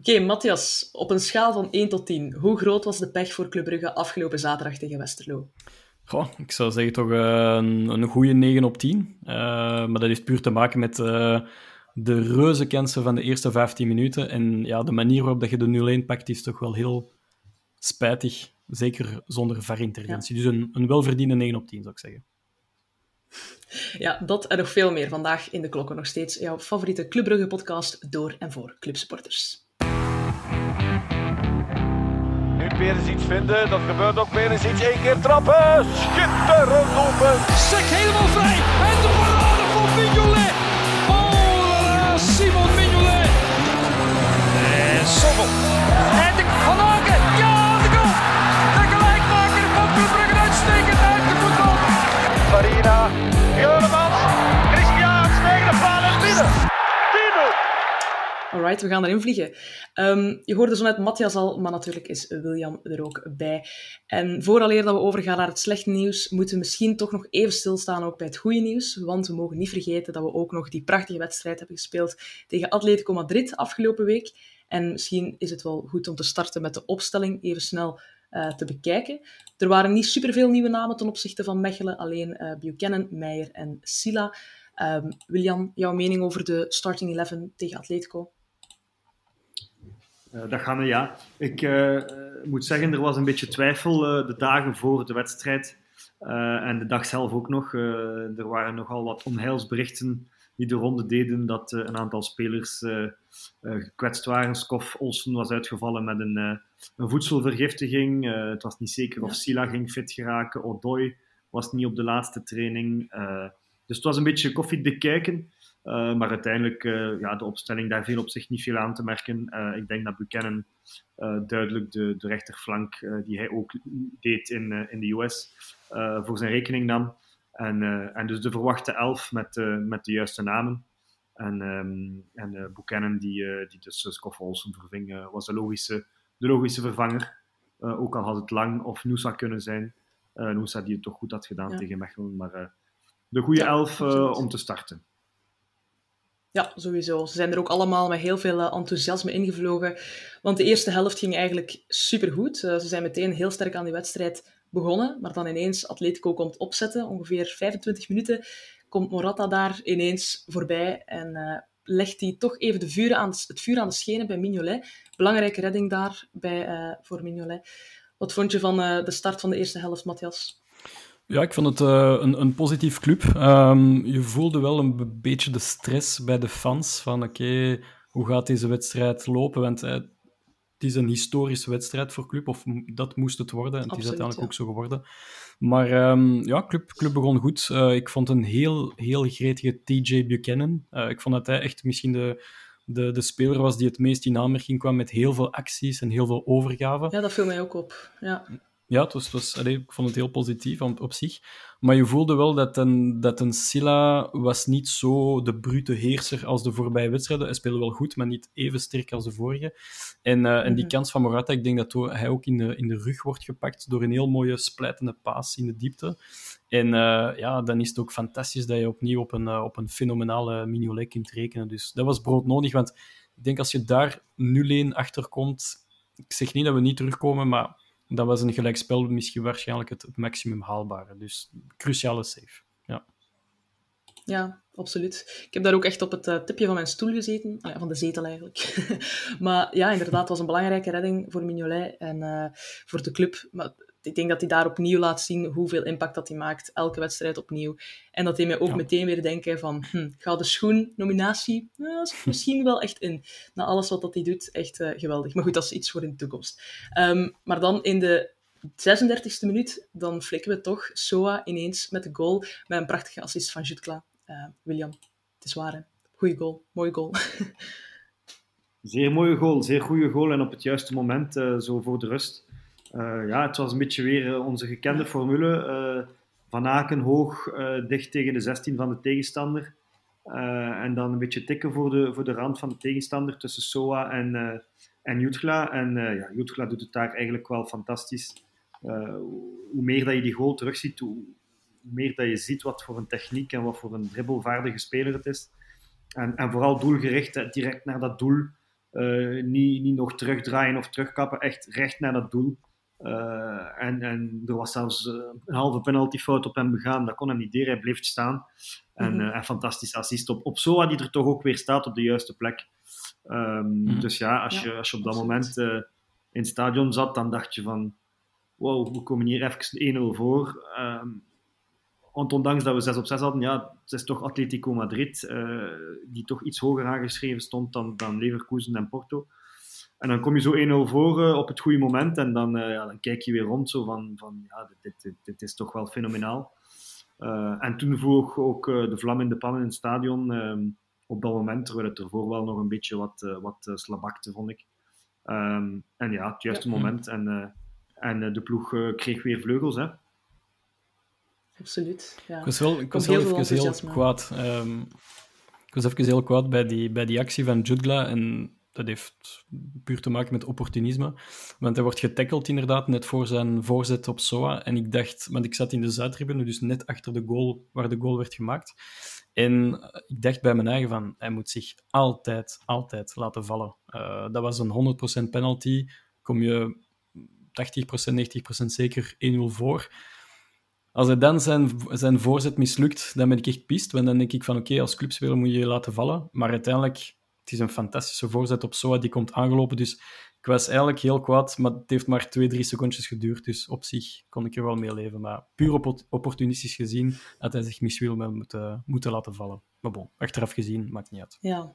Oké, Matthias, op een schaal van 1 tot 10, hoe groot was de pech voor Club Brugge afgelopen zaterdag tegen Westerlo? Goh, ik zou zeggen toch een, een goede 9 op 10. Uh, maar dat heeft puur te maken met uh, de reuze kansen van de eerste 15 minuten. En ja, de manier waarop dat je de 0-1 pakt is toch wel heel spijtig. Zeker zonder VAR-interventie. Ja. Dus een, een welverdiende 9 op 10, zou ik zeggen. Ja, dat en nog veel meer vandaag in de klokken. Nog steeds jouw favoriete Club Brugge podcast door en voor clubsupporters. Iets vinden, dat gebeurt ook Peres iets. Eén keer trappen, schitterend open. Sek helemaal vrij en de parade van Mignolet. Oh, Simon Mignolet. En Sommel. En de Van Aken, ja, de goal. De gelijkmaker van Club Brugge uitstekend uit de voetbal. Farina, Alright, we gaan erin vliegen. Um, je hoorde zo net Matthias al, maar natuurlijk is William er ook bij. En vooraleer dat we overgaan naar het slechte nieuws, moeten we misschien toch nog even stilstaan ook bij het goede nieuws. Want we mogen niet vergeten dat we ook nog die prachtige wedstrijd hebben gespeeld tegen Atletico Madrid afgelopen week. En misschien is het wel goed om te starten met de opstelling even snel uh, te bekijken. Er waren niet superveel nieuwe namen ten opzichte van Mechelen, alleen uh, Buchanan, Meijer en Silla. Um, William, jouw mening over de starting 11 tegen Atletico? Uh, dat gaan we, ja. Ik uh, moet zeggen, er was een beetje twijfel uh, de dagen voor de wedstrijd. en de dag zelf ook nog. er waren nogal wat onheilsberichten die de ronde deden dat een aantal spelers gekwetst waren. Skof Olsen was uitgevallen met een, een voedselvergiftiging. het was niet zeker of Sila ging fit geraken. Odoi was niet op de laatste training. dus het was een beetje koffie kijken. Uh, maar uiteindelijk, uh, ja, de opstelling, daar viel op zich niet veel aan te merken. Uh, ik denk dat Buchanan duidelijk de, de rechterflank, die hij ook deed in, in de US, voor zijn rekening nam. En, en dus de verwachte elf met, met de juiste namen. En, um, en Buchanan, die, die dus Scoff Olsen verving, was de logische, de logische vervanger. ook al had het Lang of Noosa kunnen zijn. Noosa die het toch goed had gedaan ja. tegen Mechelen. Maar de goede ja, elf om te starten. Ja, sowieso. Ze zijn er ook allemaal met heel veel enthousiasme ingevlogen. Want de eerste helft ging eigenlijk supergoed. Uh, ze zijn meteen heel sterk aan die wedstrijd begonnen. Maar dan ineens Atletico komt opzetten. Ongeveer 25 minuten komt Morata daar ineens voorbij. En uh, legt hij toch even de vuur aan, het vuur aan de schenen bij Mignolet. Belangrijke redding daar bij, voor Mignolet. Wat vond je van de start van de eerste helft, Matthias? Ja, ik vond het uh, een, een positief club. Um, je voelde wel een beetje de stress bij de fans van oké, okay, hoe gaat deze wedstrijd lopen? Want uh, het is een historische wedstrijd voor club, of dat moest het worden. En het Absoluut, is uiteindelijk ja. ook zo geworden. Maar um, ja, club, club begon goed. Uh, ik vond een heel, heel gretige TJ Buchanan. ik vond dat hij echt misschien de, de, de speler was die het meest in aanmerking kwam met heel veel acties en heel veel overgave. Ja, dat viel mij ook op. Ja. Ja, het was, het was, allee, ik vond het heel positief op, op, zich. Maar je voelde wel dat een, dat een Silla was niet zo de brute heerser als de voorbije wedstrijden. Hij speelde wel goed, maar niet even sterk als de vorige. En, uh, en die kans van Morata, ik denk dat hij ook in de, in de rug wordt gepakt door een heel mooie splijtende paas in de diepte. En uh, ja, dan is het ook fantastisch dat je opnieuw op een, uh, op een fenomenale Mignolet kunt rekenen. Dus dat was broodnodig, want ik denk als je daar 0-1 achter komt... Ik zeg niet dat we niet terugkomen, maar dat was een gelijkspel misschien waarschijnlijk het, maximum haalbare. Dus cruciale save. Ja. Ja, absoluut. Ik heb daar ook echt op het uh, tipje van mijn stoel gezeten. Ah, van de zetel eigenlijk. maar ja, inderdaad, het was een belangrijke redding voor Mignolet en uh, voor de club. Maar ik denk dat hij daar opnieuw laat zien hoeveel impact dat hij maakt. Elke wedstrijd opnieuw. En dat hij mij ook ja. meteen weer denken van... Hm, ga de schoen-nominatie nou, misschien wel echt in. Na alles wat dat hij doet, echt uh, geweldig. Maar goed, dat is iets voor in de toekomst. Um, maar dan in de 36e minuut, dan flikken we toch Soa ineens met de goal. Met een prachtige assist van Jutkla. Uh, William, het is waar, hè? Goeie goal. Mooie goal. zeer mooie goal. Zeer goede goal. En op het juiste moment, uh, zo voor de rust... Uh, ja, het was een beetje weer uh, onze gekende formule. Uh, van Aken hoog, dicht tegen de 16 van de tegenstander. en dan een beetje tikken voor de, voor de rand van de tegenstander tussen Soa en, en Jutgla. En ja, Jutgla doet het daar eigenlijk wel fantastisch. hoe meer dat je die goal terugziet, hoe, hoe meer dat je ziet wat voor een techniek en wat voor een dribbelvaardige speler het is. En, en vooral doelgericht, direct naar dat doel Uh, niet, niet nog terugdraaien of terugkappen, echt recht naar dat doel. Uh, en, en er was zelfs een halve penaltyfout op hem begaan. Dat kon hem niet deren, hij bleef staan. En, mm -hmm. en fantastische assist op, op Soa, die er toch ook weer staat op de juiste plek. Um, mm -hmm. Dus ja, als, ja, je, als je op dat moment uh, in het stadion zat, dan dacht je van wow, we komen hier even 1-0 voor. Um, want ondanks dat we 6 op 6 hadden, ja, het is toch Atletico Madrid, uh, die toch iets hoger aangeschreven stond dan, dan Leverkusen en Porto. En dan kom je zo 1-0 voor uh, op het goede moment en dan, uh, ja, dan kijk je weer rond zo van, van ja, dit, dit, dit is toch wel fenomenaal. en toen vloog ook de vlam in de pan in het stadion um, op dat moment, terwijl het ervoor wel nog een beetje wat, wat slabakte, vond ik. Um, en ja, het juiste ja. moment en, en de ploeg kreeg weer vleugels, hè. Absoluut. Ja. Ik was wel, ik was wel even heel kwaad. Um, ik was even heel kwaad bij die, bij die actie van Jutgla. En dat heeft puur te maken met opportunisme. Want hij wordt getackeld inderdaad net voor zijn voorzet op Soa. En ik dacht, want ik zat in de Zuidtribune, dus net achter de goal waar de goal werd gemaakt. En ik dacht bij mijn eigen van, hij moet zich altijd, altijd laten vallen. Uh, dat was een 100% penalty. Kom je 80%, 90% zeker 1-0 voor. Als hij dan zijn, zijn voorzet mislukt, dan ben ik echt pist. Want dan denk ik van, oké, als clubspeler moet je je laten vallen. Maar uiteindelijk, is een fantastische voorzet op Soa, die komt aangelopen. Dus ik was eigenlijk heel kwaad, maar het heeft maar twee, drie secondjes geduurd. Dus op zich kon ik er wel mee leven. Maar puur op opportunistisch gezien had hij zich misschien moeten, moeten laten vallen. Maar bon, achteraf gezien, maakt niet uit. Ja,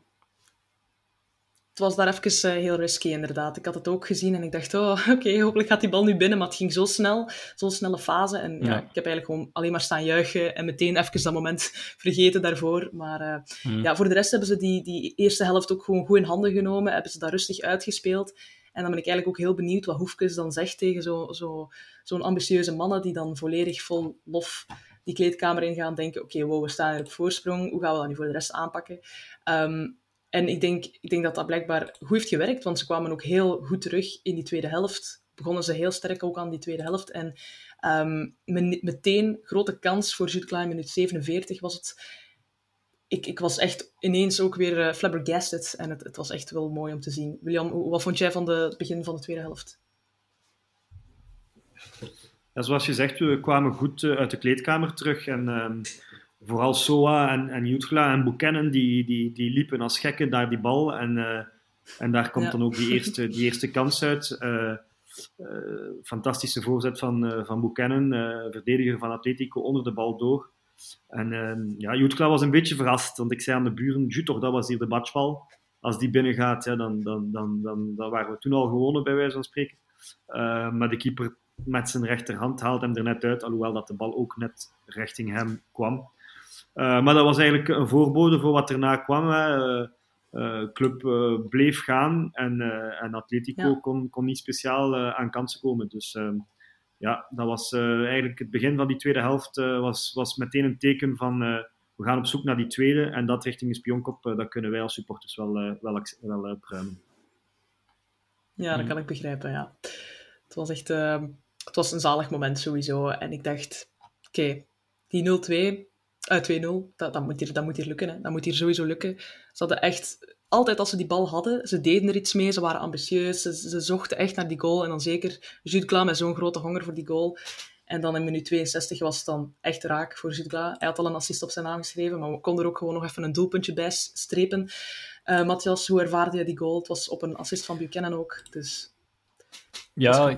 het was daar even uh, heel risky, inderdaad. Ik had het ook gezien en ik dacht, oh, oké, okay, hopelijk gaat die bal nu binnen. Maar het ging zo snel, zo'n snelle fase. En ja. ja. ik heb eigenlijk gewoon alleen maar staan juichen en meteen even dat moment vergeten daarvoor. Maar uh, mm. ja, voor de rest hebben ze die, die eerste helft ook gewoon goed in handen genomen. Hebben ze dat rustig uitgespeeld. En dan ben ik eigenlijk ook heel benieuwd wat Hoefkes dan zegt tegen zo'n zo, zo ambitieuze mannen die dan volledig vol lof die kleedkamer in gaan denken, oké, okay, wow, we staan hier op voorsprong. Hoe gaan we dat nu voor de rest aanpakken? Um, en ik denk, ik denk dat dat blijkbaar goed heeft gewerkt, want ze kwamen ook heel goed terug in die tweede helft. Begonnen ze heel sterk ook aan die tweede helft. En um, meteen grote kans voor Jude Klein, minuut 47 was het. Ik, ik was echt ineens ook weer uh, flabbergasted. En het, het was echt wel mooi om te zien. William, wat vond jij van de, het begin van de tweede helft? Ja, zoals je zegt, we kwamen goed uh, uit de kleedkamer terug. En um, vooral Soa en, en Jutgla en Buchanan, die, die, die liepen als gekken naar die bal. En, uh, en daar komt ja. dan ook die eerste, die eerste kans uit. Uh, uh, fantastische voorzet van, van Buchanan, verdediger van Atletico, onder de bal door. En ja, Jutgla was een beetje verrast, want ik zei aan de buren, toch, dat was hier de matchbal. Als die binnen gaat, ja, dan, dan, dan, dan, dan waren we toen al gewonnen, bij wijze van spreken. maar de keeper met zijn rechterhand haalt hem er net uit, alhoewel dat de bal ook net richting hem kwam. Uh, maar dat was eigenlijk een voorbode voor wat erna kwam. De uh, uh, club bleef gaan en, en Atletico ja. kon, kon niet speciaal aan kansen komen. Dus ehm, ja, dat was eigenlijk het begin van die tweede helft was, was meteen een teken van we gaan op zoek naar die tweede en dat richting de spionkop, dat kunnen wij als supporters wel, wel, wel pruimen. Ja, dat hmm. kan ik begrijpen, ja. Het was echt het was een zalig moment sowieso. En ik dacht, oké, okay, die 0-2, uh, 2-0, dat, dat, moet hier, dat moet hier lukken. Hè. Dat moet hier sowieso lukken. Ze hadden echt, altijd als ze die bal hadden, ze deden er iets mee, ze waren ambitieus, ze, ze zochten echt naar die goal. En dan zeker Jude met zo'n grote honger voor die goal. En dan in minuut 62 was het dan echt raak voor Jude Kla. Hij had al een assist op zijn naam geschreven, maar we konden er ook gewoon nog even een doelpuntje bij strepen. Uh, Matthias, hoe ervaarde je die goal? Het was op een assist van Buchanan ook, dus... Ja,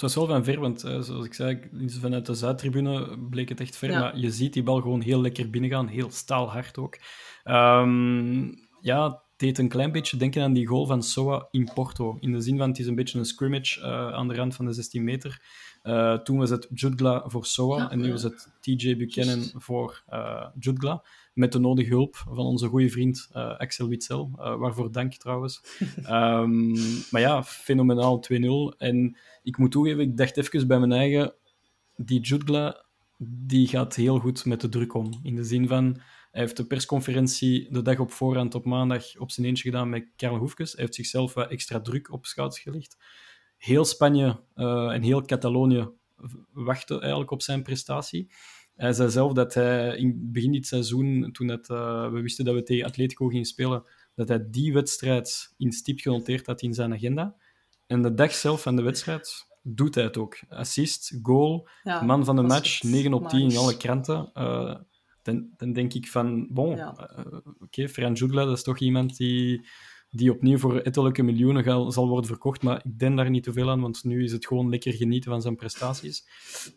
het was wel van ver, want uh, zoals ik zei, vanuit de Zuidtribune bleek het echt ver. Ja. Maar je ziet die bal gewoon heel lekker binnengaan, heel staalhard ook. Um, ja, het deed een klein beetje denken aan die goal van Soa in Porto. In de zin van het is een beetje een scrimmage uh, aan de rand van de 16 meter. Uh, toen was het Jutgla voor Soa ja, en nu was het TJ Buchanan Just. voor Jutgla met de nodige hulp van onze goede vriend uh, Axel Witzel. Uh, waarvoor dank trouwens. um, maar ja, fenomenaal 2-0. En ik moet toegeven, ik dacht even bij mijn eigen, die Jutgla die gaat heel goed met de druk om. In de zin van, hij heeft de persconferentie de dag op voorhand op maandag op zijn eentje gedaan met Karel Hoefkes. Hij heeft zichzelf wat extra druk op schouts gelegd. Heel Spanje uh, en heel Catalonië wachten eigenlijk op zijn prestatie. Hij zei zelf dat hij in begin dit seizoen, toen het, uh, we wisten dat we tegen Atletico gingen spelen, dat hij die wedstrijd in stip genoteerd had in zijn agenda. En de dag zelf van de wedstrijd doet hij het ook. Assist, goal, Ja, man van de match, echt 9 op 10 in alle kranten. Eh, dan, dan denk ik van, bon, Ja. eh, oké, Fran Jutgla, dat is toch iemand die, die opnieuw voor ettelijke miljoenen gal- zal worden verkocht, maar ik denk daar niet te veel aan, want nu is het gewoon lekker genieten van zijn prestaties.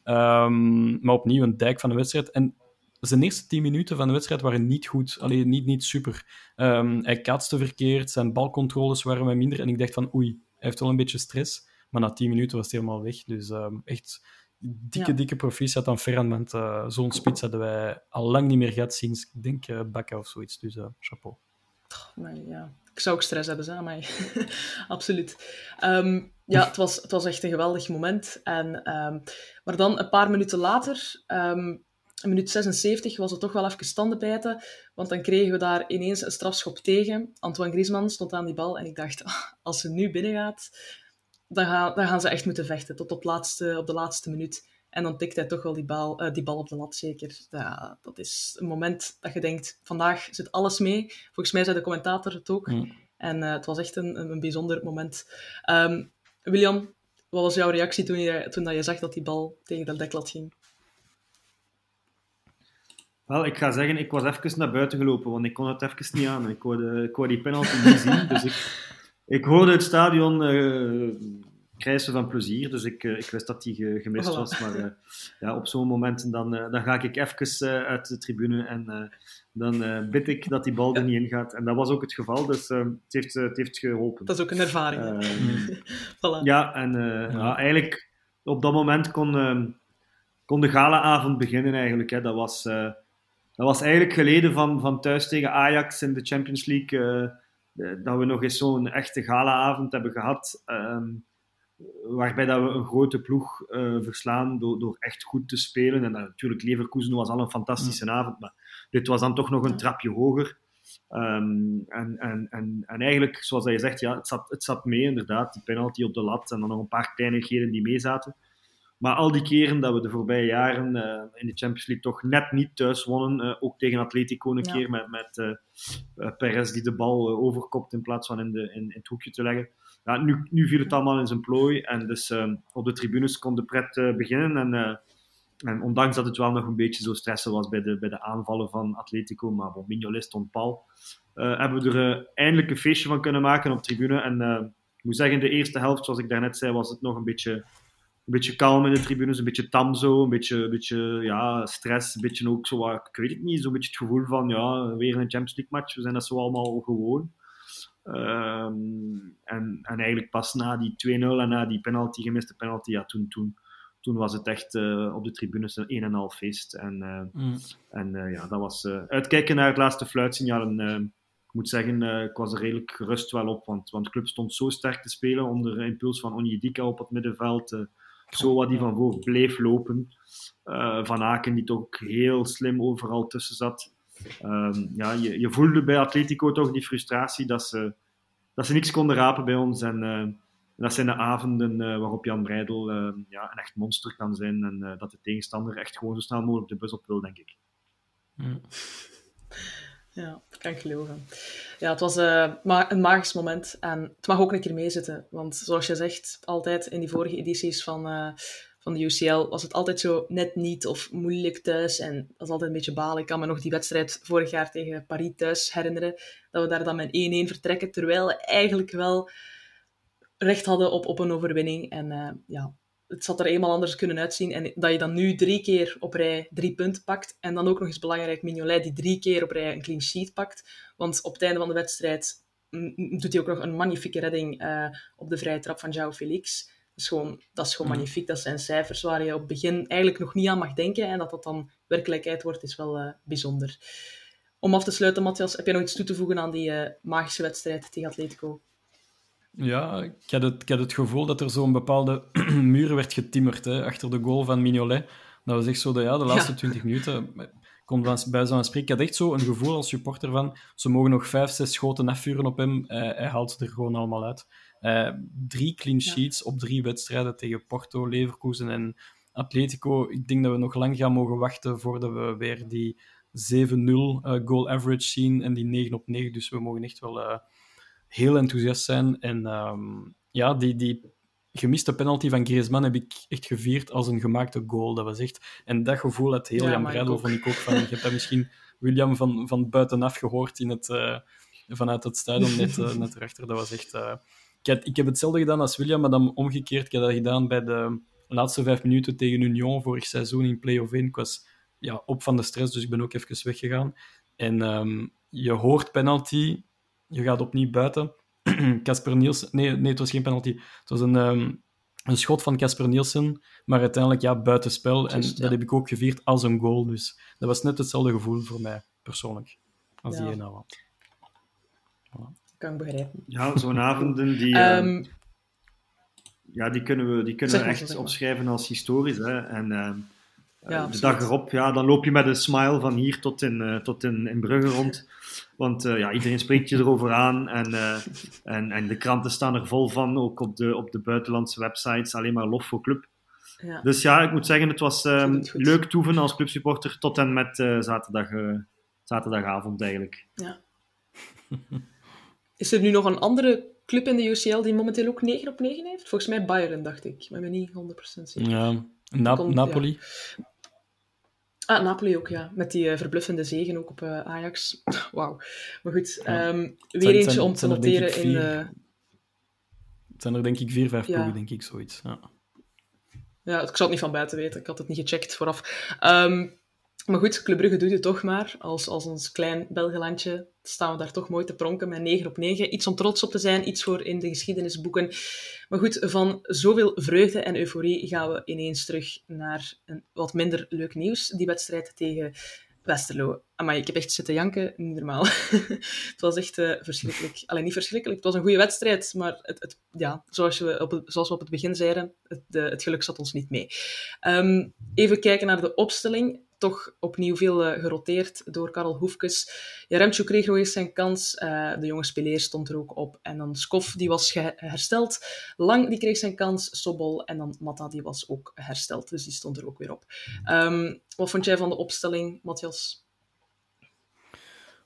Ehm, maar opnieuw een dijk van de wedstrijd. En zijn eerste 10 minuten van de wedstrijd waren niet goed. Alleen niet, niet super. Ehm, hij kaatste verkeerd, zijn balcontroles waren wat minder. En ik dacht van, oei, hij heeft wel een beetje stress. Maar na 10 minuten was het helemaal weg. Dus ehm, echt dikke, Ja. dikke proficiat aan Ferran. Want eh, zo'n spits hadden wij al lang niet meer gehad sinds, ik denk, eh Bakka of zoiets. Dus eh, chapeau. Maar ja, ik zou ook stress hebben, zeg maar. Absoluut. Ehm, ja, het was, het was echt een geweldig moment. En, ehm, maar dan, een paar minuten later, ehm een minuut 76, was het toch wel even standen bijten. Want dan kregen we daar ineens een strafschop tegen. Antoine Griezmann stond aan die bal. En ik dacht, als ze nu binnen gaat, dan, gaan dan gaan ze echt moeten vechten. Tot op, laatste, op de laatste minuut. En dan tikt hij toch wel die bal, eh, die bal op de lat, zeker. Ja, dat is een moment dat je denkt, vandaag zit alles mee. Volgens mij zei de commentator het ook. Mm. En eh, het was echt een, een, bijzonder moment. Ehm, William, wat was jouw reactie toen je, toen dat je zag dat die bal tegen dat deklat ging? Wel, ik ga zeggen, ik was even naar buiten gelopen, want ik kon het even niet aan. Ik wou, ik wou die penalty niet zien, dus ik, ik hoorde het stadion eh krijsen van plezier, dus ik, eh, ik wist dat die ge- gemist Voilà. was. Maar eh, ja, op zo'n momenten dan, eh, dan ga ik even uit de tribune en dan bid ik dat die bal er niet in gaat. En dat was ook het geval, dus het, heeft, het heeft geholpen. Dat is ook een ervaring. Voilà. ja, en eh, ja, eigenlijk op dat moment kon, kon de galaavond beginnen eigenlijk. Hè. Dat, was, eh, dat was eigenlijk geleden van, van thuis tegen Ajax in de Champions League. dat we nog eens zo'n echte galaavond hebben gehad. ehm, waarbij dat we een grote ploeg eh, verslaan door, door echt goed te spelen. En eh, natuurlijk, Leverkusen was al een fantastische avond. Maar dit was dan toch nog een trapje hoger. Ehm, en, en, en, en eigenlijk, zoals je zegt, ja, het, zat, het zat mee inderdaad. Die penalty op de lat en dan nog een paar kleinigheden die meezaten. Maar al die keren dat we de voorbije jaren eh, in de Champions League toch net niet thuis wonnen, eh, ook tegen Atletico een Ja. keer met, met Perez die de bal overkopt in plaats van in, de, in, in het hoekje te leggen. Nu, nu viel het allemaal in zijn plooi en dus eh, op de tribunes kon de pret eh, beginnen. En, eh, en ondanks dat het wel nog een beetje zo stressen was bij de, bij de aanvallen van Atletico, maar bon, Mignolet stond pal, eh, hebben we er eindelijk een feestje van kunnen maken op tribune. En ik moet zeggen, de eerste helft, zoals ik daarnet zei, was het nog een beetje, een beetje kalm in de tribunes, een beetje tam zo, een beetje, een beetje ja, stress, een beetje ook zo, ik weet het niet, zo'n beetje het gevoel van, ja, weer een Champions League match, we zijn dat zo allemaal gewoon. Ehm, en, en eigenlijk pas na die 2-0 en na die penalty, gemiste penalty, ja, toen, toen, toen was het echt eh, op de tribunes een een en al feest. En, eh, Mm. en eh, ja, dat was uitkijken naar het laatste fluitsignaal. En, ik moet zeggen, ik was er redelijk gerust wel op, want, want de club stond zo sterk te spelen onder impuls van Onyedika op het middenveld. zo wat die van voor bleef lopen. Van Aken die toch ook heel slim overal tussen zat. Ehm, ja, je, je voelde bij Atletico toch die frustratie dat ze, dat ze niks konden rapen bij ons. En eh, dat zijn de avonden eh, waarop Jan Breidel eh, ja, een echt monster kan zijn. En eh, dat de tegenstander echt gewoon zo snel mogelijk de bus op wil, denk ik. Mm. Ja, dat kan ik geloven. Ja, het was eh, ma- een magisch moment. En het mag ook een keer meezitten. Want zoals je zegt, altijd in die vorige edities van, eh, van de UCL was het altijd zo net niet of moeilijk thuis. En dat is altijd een beetje balen. Ik kan me nog die wedstrijd vorig jaar tegen Paris thuis herinneren. Dat we daar dan met 1-1 vertrekken. Terwijl we eigenlijk wel recht hadden op, op een overwinning. En eh, ja, het zat er eenmaal anders kunnen uitzien. En dat je dan nu drie keer op rij drie punten pakt. En dan ook nog eens belangrijk, Mignolet die drie keer op rij een clean sheet pakt. Want op het einde van de wedstrijd mm, mm, doet hij ook nog een magnifieke redding eh, op de vrije trap van João Felix. Dat is gewoon, dat is gewoon Mm. magnifiek. Dat zijn cijfers waar je op het begin eigenlijk nog niet aan mag denken. En dat dat dan werkelijkheid wordt, is wel eh, bijzonder. Om af te sluiten, Matthias, heb jij nog iets toe te voegen aan die eh, magische wedstrijd tegen Atletico? Ja, ik had, het, ik had het gevoel dat er zo'n bepaalde muur werd getimmerd hè, achter de goal van Mignolet. Dat was echt zo de, ja, de laatste Ja. 20 minuten. Ik kon bij zo'n spreken. Ik had echt zo een gevoel als supporter van ze mogen nog vijf, zes schoten afvuren op hem. Eh, hij haalt ze er gewoon allemaal uit. Eh, drie clean Ja. sheets op drie wedstrijden tegen Porto, Leverkusen en Atletico. Ik denk dat we nog lang gaan mogen wachten voordat we weer die goal average zien en die 9 op 9. Dus we mogen echt wel heel enthousiast zijn. En ehm, ja, die, die gemiste penalty van Griezmann heb ik echt gevierd als een gemaakte goal. Dat was echt... En dat gevoel had heel Ja, Jan Breidel vond ik ook van... Je hebt dat misschien William van, van buitenaf gehoord in het, eh, vanuit het stadion net, eh, net erachter. Dat was echt... eh, ik, had- ik heb hetzelfde gedaan als William, maar dan omgekeerd. Ik heb dat gedaan bij de laatste vijf minuten tegen Union vorig seizoen in play-off 1. Ik was ja, op van de stress, dus ik ben ook even weggegaan. En ehm, je hoort penalty, je gaat opnieuw buiten. Casper Nielsen... Nee, nee, het was geen penalty. Het was een, ehm, een schot van Casper Nielsen, maar uiteindelijk ja, buitenspel. En ja. dat heb ik ook gevierd als een goal. Dus dat was net hetzelfde gevoel voor mij, persoonlijk, als Ja. die ene had. Kan ik begrijpen. Ja, zo'n avonden die, eh, Ehm, ja, die kunnen we, die kunnen we echt maar. opschrijven als historisch. Hè. En eh, Ja, de dag erop, ja, dan loop je met een smile van hier tot in, eh, tot in, in Brugge rond. Want eh, ja, iedereen spreekt je erover aan. En, eh, en, en de kranten staan er vol van, ook op de, op de buitenlandse websites. Alleen maar lof voor club. ja. Dus ja, ik moet zeggen, het was eh, leuk toeven als clubsupporter tot en met eh, zaterdag, eh, zaterdagavond eigenlijk. Ja. Is er nu nog een andere club in de UCL die momenteel ook 9 op 9 heeft? Volgens mij Bayern, dacht ik. Maar ik ben niet 100% zeker. Ja, Na- Komt- Napoli. Ah, Napoli ook, ja. Met die eh, verbluffende zegen ook op eh, Ajax. Wauw. Maar goed, Ja. ehm, weer zijn- eentje zijn- om te er noteren in de... Het zijn er denk ik vier, vijf Ja. ploegen, denk ik, zoiets. Ja. Ja, ik zou het niet van buiten weten. Ik had het niet gecheckt vooraf. Ehm, maar goed, Club Brugge doet het toch maar. Als, als ons klein Belgelandje staan we daar toch mooi te pronken met 9 op 9. Iets om trots op te zijn, iets voor in de geschiedenisboeken. Maar goed, van zoveel vreugde en euforie gaan we ineens terug naar een wat minder leuk nieuws. Die wedstrijd tegen Westerlo. Maar ik heb echt zitten janken, niet normaal. het was echt eh, verschrikkelijk. Alleen niet verschrikkelijk, het was een goede wedstrijd, maar het, het, ja, zoals, we op het, zoals op het begin zeiden, het, de, het geluk zat ons niet mee. Ehm, even kijken naar de opstelling. Toch opnieuw veel eh, geroteerd door Karel Hoefkes. Jaremchuk kreeg nog eens zijn kans. Eh, de jonge speler stond er ook op. En dan Skof, die was hersteld. Lang, die kreeg zijn kans. Sobol en dan Matta, die was ook hersteld. Dus die stond er ook weer op. Ehm, wat vond jij van de opstelling, Matthias?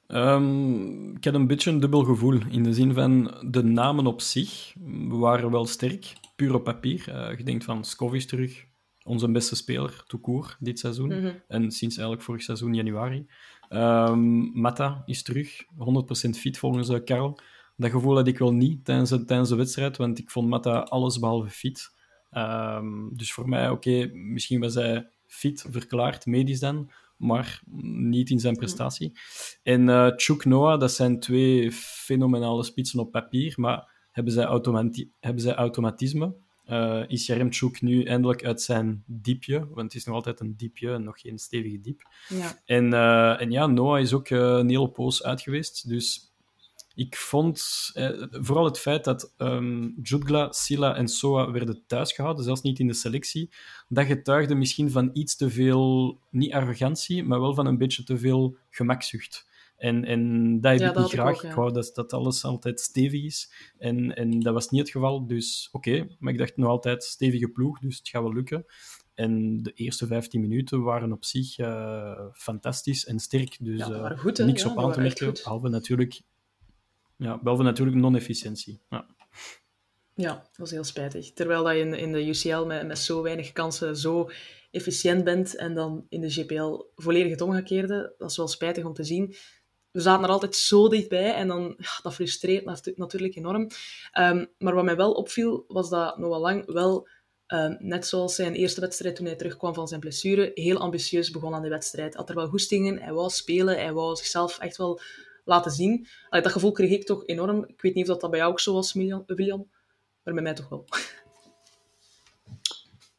Ehm, ik had een beetje een dubbel gevoel. In de zin van de namen op zich waren wel sterk, puur op papier. Eh, je denkt van Skov is terug, onze beste speler, court, dit seizoen. Mhm. En sinds eigenlijk vorig seizoen, januari. Ehm Mata is terug, 100% fit volgens eh, Karel. Dat gevoel had ik wel niet tijdens, de- tijdens de wedstrijd, want ik vond Mata alles behalve fit. Ehm, dus voor mij, oké, misschien was hij fit verklaard, medisch dan, maar niet in zijn prestatie. En eh Chuk Noah, dat zijn twee fenomenale spitsen op papier, maar hebben zij, automati hebben zij automatisme? Eh, is Jaremchuk nu eindelijk uit zijn diepje? Want het is nog altijd een diepje en nog geen stevige diep. Ja. En, eh, en ja, Noah is ook eh, een hele poos uit geweest. Dus ik vond vooral het feit dat ehm Jutgla, Silla en Soa werden thuisgehouden, zelfs niet in de selectie, dat getuigde misschien van iets te veel, niet arrogantie, maar wel van een beetje te veel gemakzucht. En, en dat heb Ja, ik dat niet ik graag. ook, ja. Ik wou dat, dat alles altijd stevig is. En, en dat was niet het geval. Dus oké, maar ik dacht nog altijd stevige ploeg, dus het gaat wel lukken. En de eerste 15 minuten waren op zich eh, fantastisch en sterk. Dus Ja, eh, goed, niks op aan te merken. Behalve natuurlijk, ja, behalve natuurlijk non-efficiëntie. Ja. Ja, dat was heel spijtig. Terwijl dat je in, in de UCL met, met zo weinig kansen zo efficiënt bent en dan in de GPL volledig het omgekeerde, dat is wel spijtig om te zien. We zaten er altijd zo dichtbij en dan, ja, dat frustreert natu- natuurlijk enorm. Ehm, maar wat mij wel opviel, was dat Noah Lang wel, ehm, net zoals zijn eerste wedstrijd toen hij terugkwam van zijn blessure, heel ambitieus begon aan de wedstrijd. Had er wel goestingen, hij wou spelen, hij wou zichzelf echt wel laten zien. Dat gevoel kreeg ik toch enorm. Ik weet niet of dat, bij jou ook zo was, William, maar bij mij toch wel.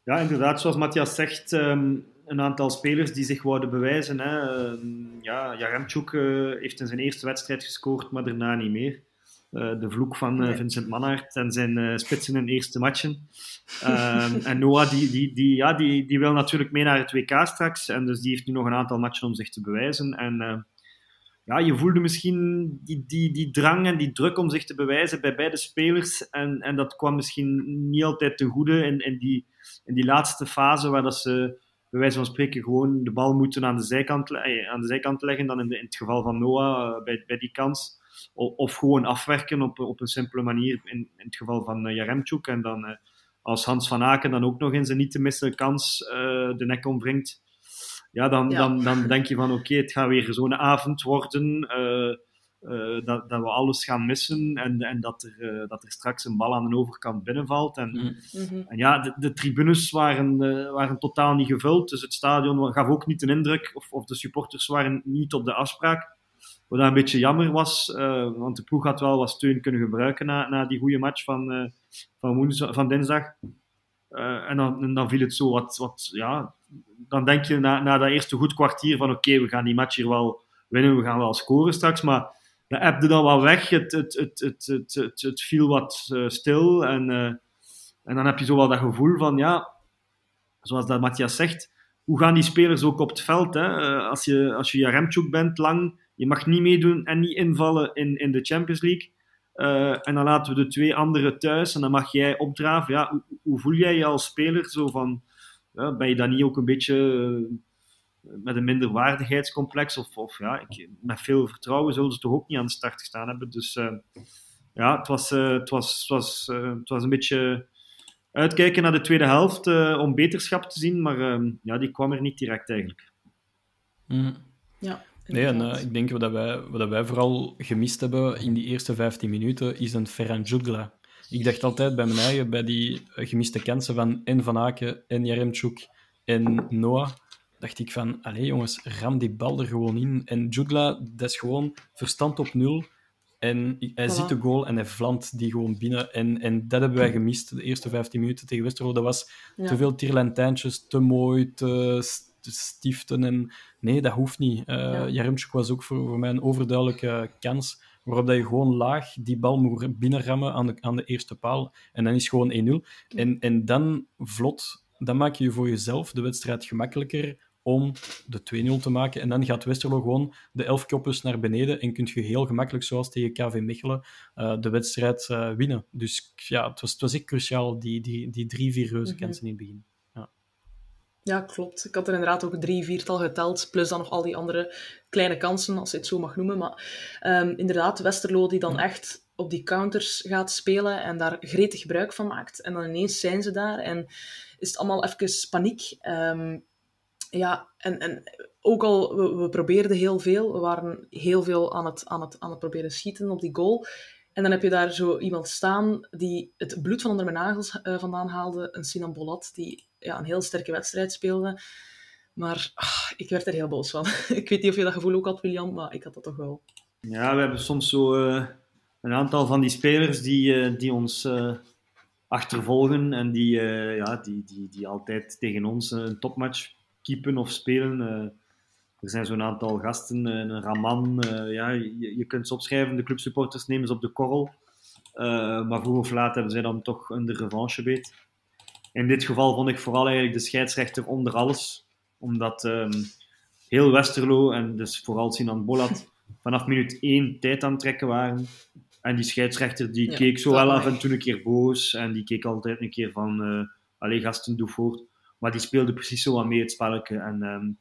Ja, inderdaad, zoals Matthias zegt, ehm, een aantal spelers die zich wouden bewijzen. Hè. Ehm, ja, Jaremchuk eh, heeft in zijn eerste wedstrijd gescoord, maar daarna niet meer. Eh, de vloek van eh. Vincent Manhart en zijn spitsen in eerste matchen. Ehm, en Noah, die, die, die, ja, die, die wil natuurlijk mee naar het WK straks. En dus die heeft nu nog een aantal matchen om zich te bewijzen. En ja, je voelde misschien die, die, die drang en die druk om zich te bewijzen bij beide spelers. En, en dat kwam misschien niet altijd ten goede in, in, die, in die laatste fase waar dat ze bij wijze van spreken gewoon de bal moeten aan de zijkant, eh, aan de zijkant leggen, dan in, de, in het geval van Noah eh, bij, bij die kans. Of gewoon afwerken op, op een simpele manier in, in het geval van Jaremchuk. En dan eh, als Hans van Aken dan ook nog in zijn niet te missen kans eh, de nek omwringt, ja, dan, Ja. Dan, dan denk je van oké, het gaat weer zo'n avond worden. Eh, dat, dat we alles gaan missen en, en dat, er, eh, dat er straks een bal aan de overkant binnenvalt. En, Mm. Mhm. en ja, de, de tribunes waren, eh, waren totaal niet gevuld, dus het stadion gaf ook niet de indruk, of, of de supporters waren niet op de afspraak. Wat een beetje jammer was, eh, want de ploeg had wel wat steun kunnen gebruiken na, na die goede match van, eh, van, woensdag, van dinsdag. Eh, en, dan, en dan viel het zo wat, wat ja, dan denk je na, na dat eerste goed kwartier van oké, we gaan die match hier wel winnen, we gaan wel scoren straks, maar dat ebde dan wel weg, het, het, het, het, het, het, viel wat eh, stil en, eh, en dan heb je zo wel dat gevoel van ja, zoals dat Matthias zegt, hoe gaan die spelers ook op het veld? Hè? Eh, als, je, als je Jaremchuk bent lang, je mag niet meedoen en niet invallen in, in de Champions League. En dan laten we de twee anderen thuis en dan mag jij opdraven. Ja, hoe, hoe voel jij je als speler? Zo van, ben je dan niet ook een beetje met een minderwaardigheidscomplex? Of, of ja, ik, met veel vertrouwen zullen ze toch ook niet aan de start gestaan hebben. Dus eh, ja, het was, eh, het, was, het, was, eh, het was een beetje uitkijken naar de tweede helft eh, om beterschap te zien. Maar eh, ja, die kwam er niet direct eigenlijk. Mm. Ja, Nee, en ik denk wat wij, wat wij vooral gemist hebben in die eerste 15 minuten is een Ferran Jutgla. Ik dacht altijd bij mijn eigen, bij die gemiste kansen van en Van Aken en Jaremchuk en Noah, dacht ik van, allee jongens, ram die bal er gewoon in. En Jutgla, dat is gewoon verstand op nul. En hij Voilà. ziet de goal en hij vlamt die gewoon binnen. En, en dat hebben wij gemist de eerste 15 minuten tegen Westerlo. Dat was Ja. te veel tierlantijntjes, te mooi, te, stiften. En nee, dat hoeft niet. Uh, Ja. Jaremchuk was ook voor, voor mij een overduidelijke kans, waarop dat je gewoon laag die bal moet binnenrammen aan de, aan de eerste paal. En dan is gewoon 1-0. En, en dan vlot, dan maak je voor jezelf de wedstrijd gemakkelijker om de 2-0 te maken. En dan gaat Westerlo gewoon de elf koppers naar beneden en kun je heel gemakkelijk, zoals tegen KV Mechelen, uh, de wedstrijd uh, winnen. Dus ja, het was, het was echt cruciaal, die, die, die drie, vier reuze Mhm. kansen in het begin. Ja. Ja, klopt. Ik had er inderdaad ook drie, viertal geteld, plus dan nog al die andere kleine kansen, als je het zo mag noemen. Maar um, inderdaad, Westerlo die dan Ja. echt op die counters gaat spelen en daar gretig gebruik van maakt. En dan ineens zijn ze daar en is het allemaal even paniek. Um, ja, en, en ook al, we, we probeerden heel veel. We waren heel veel aan het, aan, het, aan het proberen schieten op die goal. En dan heb je daar zo iemand staan die het bloed van onder mijn nagels uh, vandaan haalde. Een Sinan Bolat, die ja, een heel sterke wedstrijd speelde. Maar ach, ik werd er heel boos van. ik weet niet of je dat gevoel ook had, William, maar ik had dat toch wel. Ja, we hebben soms zo uh, een aantal van die spelers die, uh, die ons achtervolgen en die, ja, die, die, die altijd tegen ons een topmatch keepen of spelen. Uh, er zijn zo'n aantal gasten, uh, een Raman, uh, ja, je, je, kunt ze opschrijven, de clubsupporters nemen ze op de korrel. Maar vroeg of laat hebben zij dan toch een de revanche beet. In dit geval vond ik vooral eigenlijk de scheidsrechter onder alles. Omdat um, heel Westerlo en dus vooral Sinan Bolat vanaf minuut 1 tijd aan het trekken waren. En die scheidsrechter die Ja, keek zo wel af en toe een keer boos. En die keek altijd een keer van, uh, allee gasten, doe voort. Maar die speelde precies zo wat mee het spelletje. En um,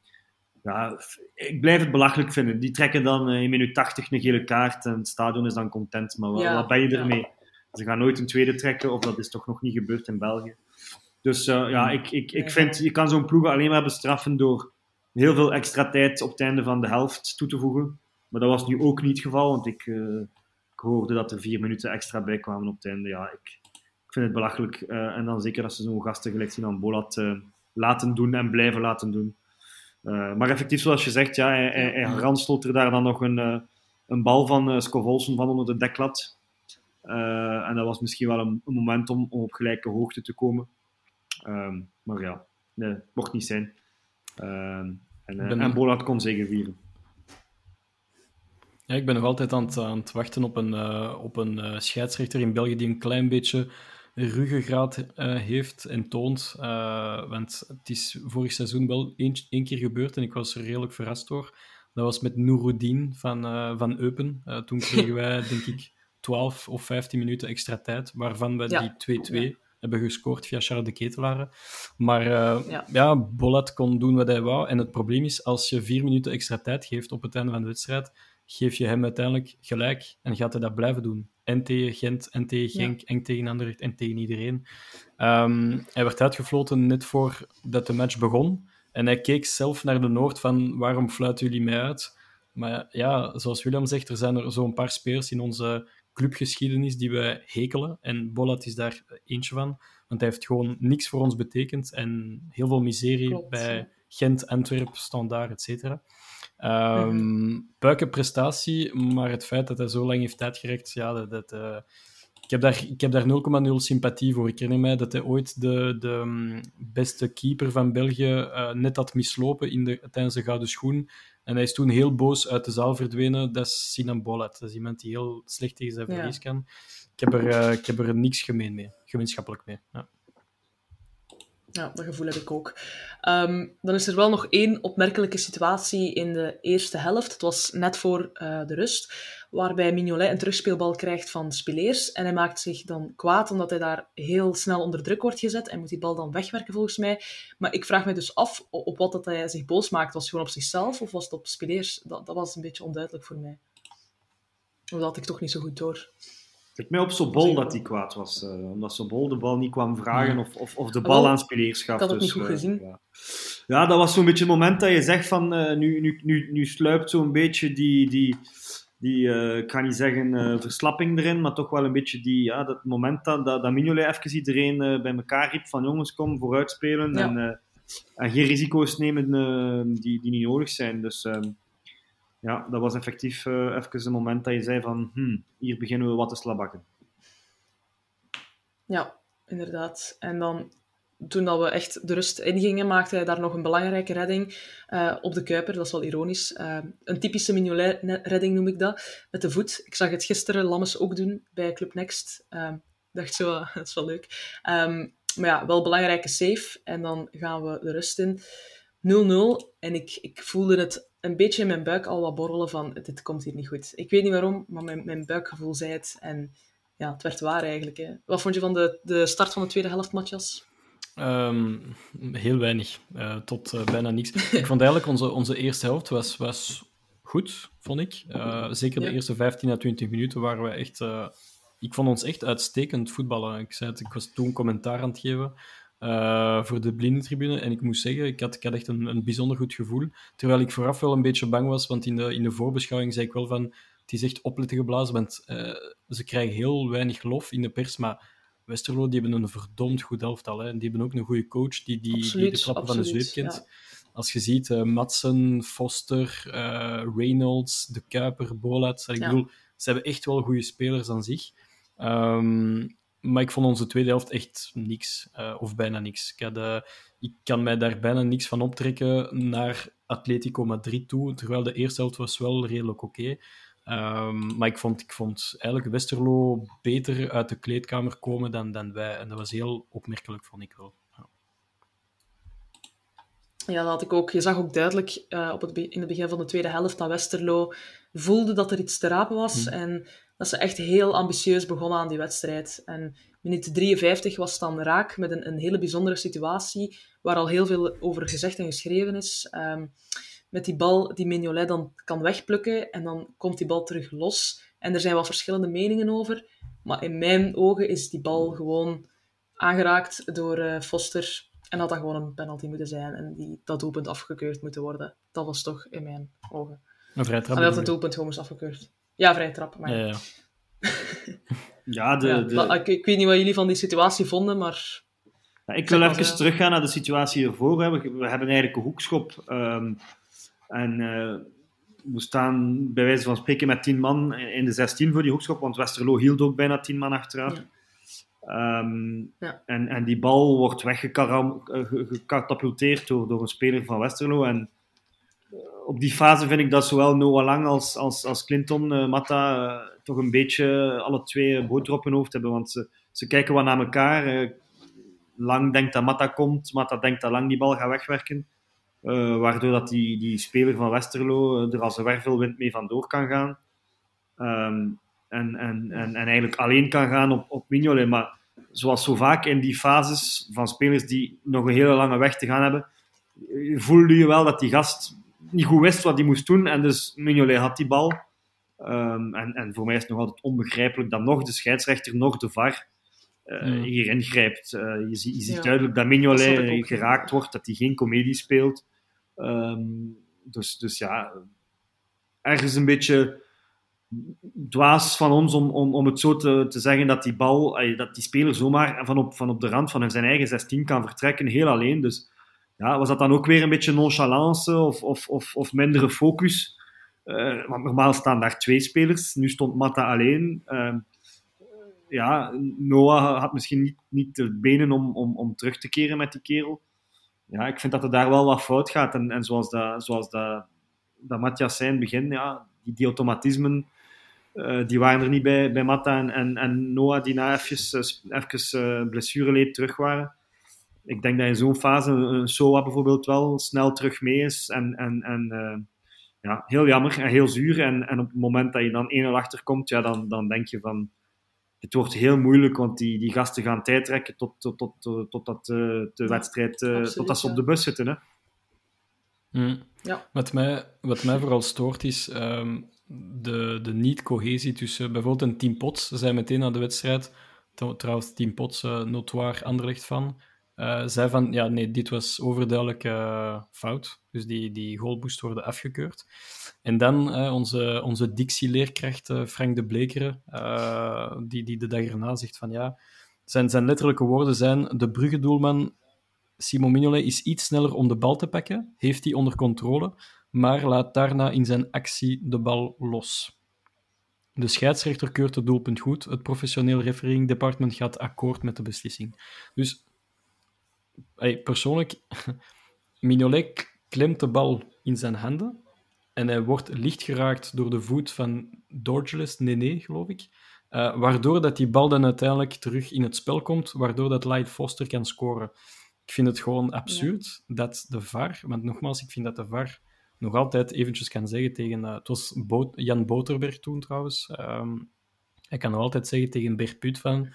ja, ik blijf het belachelijk vinden. Die trekken dan uh, in minuut 80 een gele kaart en het stadion is dan content. Maar wat, Ja, wat ben je ja. ermee? Ze gaan nooit een tweede trekken, of dat is toch nog niet gebeurd in België. Dus uh, ja, ik, ik, ik Ja. vind, je kan zo'n ploeg alleen maar bestraffen door heel veel extra tijd op het einde van de helft toe te voegen. Maar dat was nu ook niet het geval, want ik, uh, ik hoorde dat er vier minuten extra bij kwamen op het einde. Ja, ik, ik vind het belachelijk. Uh, en dan zeker als ze zo'n gasten gelijk zien aan Bolat uh, laten doen en blijven laten doen. Uh, maar effectief, zoals je zegt, ja, hij, hij, hij ranstelt er daar dan nog een, een bal van Scovolsen van onder de deklat. En dat was misschien wel een, een moment om, om, op gelijke hoogte te komen. Um, maar ja, nee, mocht niet zijn. Um, en, en Bolat kon zeker vieren. Ja, ik ben nog altijd aan het, aan het wachten op een, uh, op een uh, scheidsrechter in België die een klein beetje ruggengraat uh, heeft en toont. Uh, want het is vorig seizoen wel één, keer gebeurd en ik was er redelijk verrast door. Dat was met Nouroudin van, uh, van Eupen. toen kregen wij, denk ik, 12 of 15 minuten extra tijd, waarvan we Ja. die 2-2 ja. hebben gescoord via Charles de Ketelaar. Maar Ja. ja. Bolat kon doen wat hij wou. En het probleem is, als je vier minuten extra tijd geeft op het einde van de wedstrijd, geef je hem uiteindelijk gelijk en gaat hij dat blijven doen. En tegen Gent, en tegen Genk, en tegen Anderlecht, en tegen iedereen. Ehm, hij werd uitgefloten net voordat de match begon. En hij keek zelf naar de Noord van, waarom fluiten jullie mij uit? Maar ja, zoals Willem zegt, er zijn er zo'n paar spelers in onze clubgeschiedenis die wij hekelen. En Bolat is daar eentje van. Want hij heeft gewoon niks voor ons betekend. En heel veel miserie Klopt, bij. Gent, Antwerpen, Standaard, et cetera. Ehm, Puike prestatie, maar het feit dat hij zo lang heeft uitgerekt, ja, dat... dat eh, ik heb daar, ik heb daar 0,0 sympathie voor. Ik herinner mij dat hij ooit de, de mm, beste keeper van België eh, net had mislopen in de, tijdens de Gouden Schoen. En hij is toen heel boos uit de zaal verdwenen. Dat is Sinan Bolat. Dat is iemand die heel slecht tegen zijn Ja. verlies kan. Ik heb, er, eh, ik heb er niks gemeen mee. Gemeenschappelijk mee. Ja. Ja, dat gevoel heb ik ook. Ehm, dan is er wel nog één opmerkelijke situatie in de eerste helft. Het was net voor eh, de rust, waarbij Mignolet een terugspeelbal krijgt van Spileers. En hij maakt zich dan kwaad omdat hij daar heel snel onder druk wordt gezet. En moet die bal dan wegwerken, volgens mij. Maar ik vraag me dus af op wat dat hij zich boos maakt. Was het gewoon op zichzelf of was het op Spileers? Dat, dat was een beetje onduidelijk voor mij. Dat had ik toch niet zo goed door. Het lijkt mij op Sobol dat hij kwaad was. eh, omdat Sobol de bal niet kwam vragen Ja. of, of, of de Ah, bal aan Spileers gaf. ik had het Dus, niet goed eh, gezien. Ja. ja, dat was zo'n beetje het moment dat je zegt van eh, nu, nu, nu, nu sluipt zo'n beetje die, die, die ik ga niet zeggen verslapping erin, maar toch wel een beetje die, ja, dat moment dat, dat, dat Mignolet even iedereen bij elkaar riep van jongens, kom vooruit spelen Ja. en, en geen risico's nemen die, die niet nodig zijn. Dus ehm, ja, dat was effectief eh even een moment dat je zei van hm, hier beginnen we wat te slabakken. Ja, inderdaad. En dan, toen dat we echt de rust ingingen, maakte hij daar nog een belangrijke redding eh, op de Kuiper. Dat is wel ironisch. Eh, een typische Mignolet-redding noem ik dat, met de voet. Ik zag het gisteren Lammes ook doen bij Club Next. Eh, Ik dacht zo, dat is wel leuk. Ehm, maar ja, wel belangrijke save. En dan gaan we de rust in. 0-0. En ik, ik voelde het een beetje in mijn buik al wat borrelen van, dit komt hier niet goed. Ik weet niet waarom, maar mijn, mijn buikgevoel zei het. En ja, het werd waar eigenlijk. Hè. Wat vond je van de, de start van de tweede helft, Matthias? Ehm, heel weinig, eh, tot eh, bijna niks. Ik vond eigenlijk onze, onze eerste helft was, was goed, vond ik. Eh, zeker de Ja. eerste 15 à 20 minuten waren we echt... ik vond ons echt uitstekend voetballen. Ik, zei het, ik was toen commentaar aan het geven eh, voor de blindentribune en ik moest zeggen, ik had, ik had echt een, een bijzonder goed gevoel. Terwijl ik vooraf wel een beetje bang was, want in de, in de voorbeschouwing zei ik wel van, het is echt opletten geblazen, want eh, ze krijgen heel weinig lof in de pers, maar Westerlo die hebben een verdomd goed elftal. Hè. En die hebben ook een goede coach die, die, die de Absoluut, trappen van de zweep kent. ja. Als je ziet, eh Madsen, Foster, Reynolds, De Kuiper, Bolat. Ik Ja. bedoel, ze hebben echt wel goede spelers aan zich. Ehm, maar ik vond onze tweede helft echt niks, eh, of bijna niks. Ik, had, eh, ik kan mij daar bijna niks van optrekken naar Atletico Madrid toe, terwijl de eerste helft was wel redelijk oké. Ehm, maar ik vond, ik vond eigenlijk Westerlo beter uit de kleedkamer komen dan, dan wij. En dat was heel opmerkelijk, vond ik wel. Ja. Ja, dat had ik ook. Je zag ook duidelijk eh, op het, in het begin van de tweede helft dat Westerlo voelde dat er iets te rapen was. En dat ze echt heel ambitieus begonnen aan die wedstrijd. En minuut 53 was dan raak met een, een hele bijzondere situatie, waar al heel veel over gezegd en geschreven is. Ehm, met die bal die Mignolet dan kan wegplukken en dan komt die bal terug los. En er zijn wat verschillende meningen over. Maar in mijn ogen is die bal gewoon aangeraakt door eh, Foster. En had dat gewoon een penalty moeten zijn. En die, dat doelpunt afgekeurd moeten worden. Dat was toch in mijn ogen. Een vrij trap. Allee, dat het doelpunt gewoon moest afgekeurd. Ja, vrij trap. Maar? Ja, ja. Ja, de, ja, de, dat- ik, ik weet niet wat jullie van die situatie vonden, maar Ja, ik wil even teruggaan naar de situatie ervoor. Hè. We, we hebben eigenlijk een hoekschop. ehm, en eh, we staan bij wijze van spreken met 10 man in de 16 voor die hoekschop, want Westerlo hield ook bijna 10 man achteraan. Ja. Ehm, Ja. en, en die bal wordt weggecatapulteerd door, door een speler van Westerlo. En eh, op die fase vind ik dat zowel Noah Lang als, als, als Clinton eh, Matta eh, toch een beetje alle twee boter op hun hoofd hebben. Want ze, ze kijken wat naar elkaar. eh, Lang denkt dat Matta komt, Matta denkt dat Lang die bal gaat wegwerken. Waardoor dat die, die speler van Westerlo er als een wervelwind mee vandoor kan gaan. Ehm, en, en, en, en eigenlijk alleen kan gaan op, op Mignolet. Maar zoals zo vaak in die fases van spelers die nog een hele lange weg te gaan hebben, voelde je wel dat die gast niet goed wist wat hij moest doen. En dus Mignolet had die bal. Ehm, en, en voor mij is het nog altijd onbegrijpelijk dat nog de scheidsrechter, nog de VAR uh, hier ingrijpt. Eh, je, ziet- je ziet Ja, duidelijk dat Mignolet geraakt wordt, dat hij geen comedie speelt. Ehm, dus, dus ja, ergens een beetje dwaas van ons om, om, om het zo te, te zeggen dat die bal, eh, dat die speler zomaar van op, van op de rand van zijn eigen 16 kan vertrekken, heel alleen. Dus ja, was dat dan ook weer een beetje nonchalance of, of, of, of mindere focus? Eh, want normaal staan daar twee spelers, nu stond Matta alleen. Ehm, ja, Noah had misschien niet, de benen om, om, om terug te keren met die kerel. Ja, ik vind dat er daar wel wat fout gaat. En, en zoals, dat, zoals dat, dat Matthias zei in het begin, ja, die, die automatismen, eh, die waren er niet bij, bij Matta en, en, en Noah, die na even, even uh, blessureleed terug waren. Ik denk dat in zo'n fase een Soa bijvoorbeeld wel snel terug mee is. En, en, en uh, ja, heel jammer en heel zuur. En, en op het moment dat je dan 1-0 achterkomt, ja, dan, dan denk je van het wordt heel moeilijk, want die, die gasten gaan tijd trekken tot, tot, tot, tot, tot dat, uh, de Ja, wedstrijd, uh, absoluut, tot dat ze ja. op de bus zitten. Hè. Mm. Ja. Wat, mij, wat mij vooral stoort is ehm, de, de niet-cohesie tussen bijvoorbeeld een Team Pots. Ze zijn meteen na de wedstrijd, tr- trouwens Team Pots, uh, notoir Anderlecht van, uh, zei van, ja nee, dit was overduidelijk uh, fout. Dus die, die goal moest worden afgekeurd. En dan uh, onze, onze dictieleerkracht uh, Frank de Blekeren, die, die de dag erna zegt van ja, zijn, zijn letterlijke woorden zijn de bruggedoelman Simon Mignolet is iets sneller om de bal te pakken, heeft hij onder controle, maar laat daarna in zijn actie de bal los. De scheidsrechter keurt het doelpunt goed, het professioneel refereeing department gaat akkoord met de beslissing. Dus hey, persoonlijk, Mignolet klemt de bal in zijn handen en hij wordt licht geraakt door de voet van Dorgeles Nene, geloof ik. Uh, waardoor dat die bal dan uiteindelijk terug in het spel komt, waardoor dat Light Foster kan scoren. Ik vind het gewoon absurd ja. dat de VAR, want nogmaals, ik vind dat de VAR nog altijd eventjes kan zeggen tegen... Uh, het was Bo Jan Boterberg toen trouwens. Um, hij kan nog altijd zeggen tegen Bert Put van...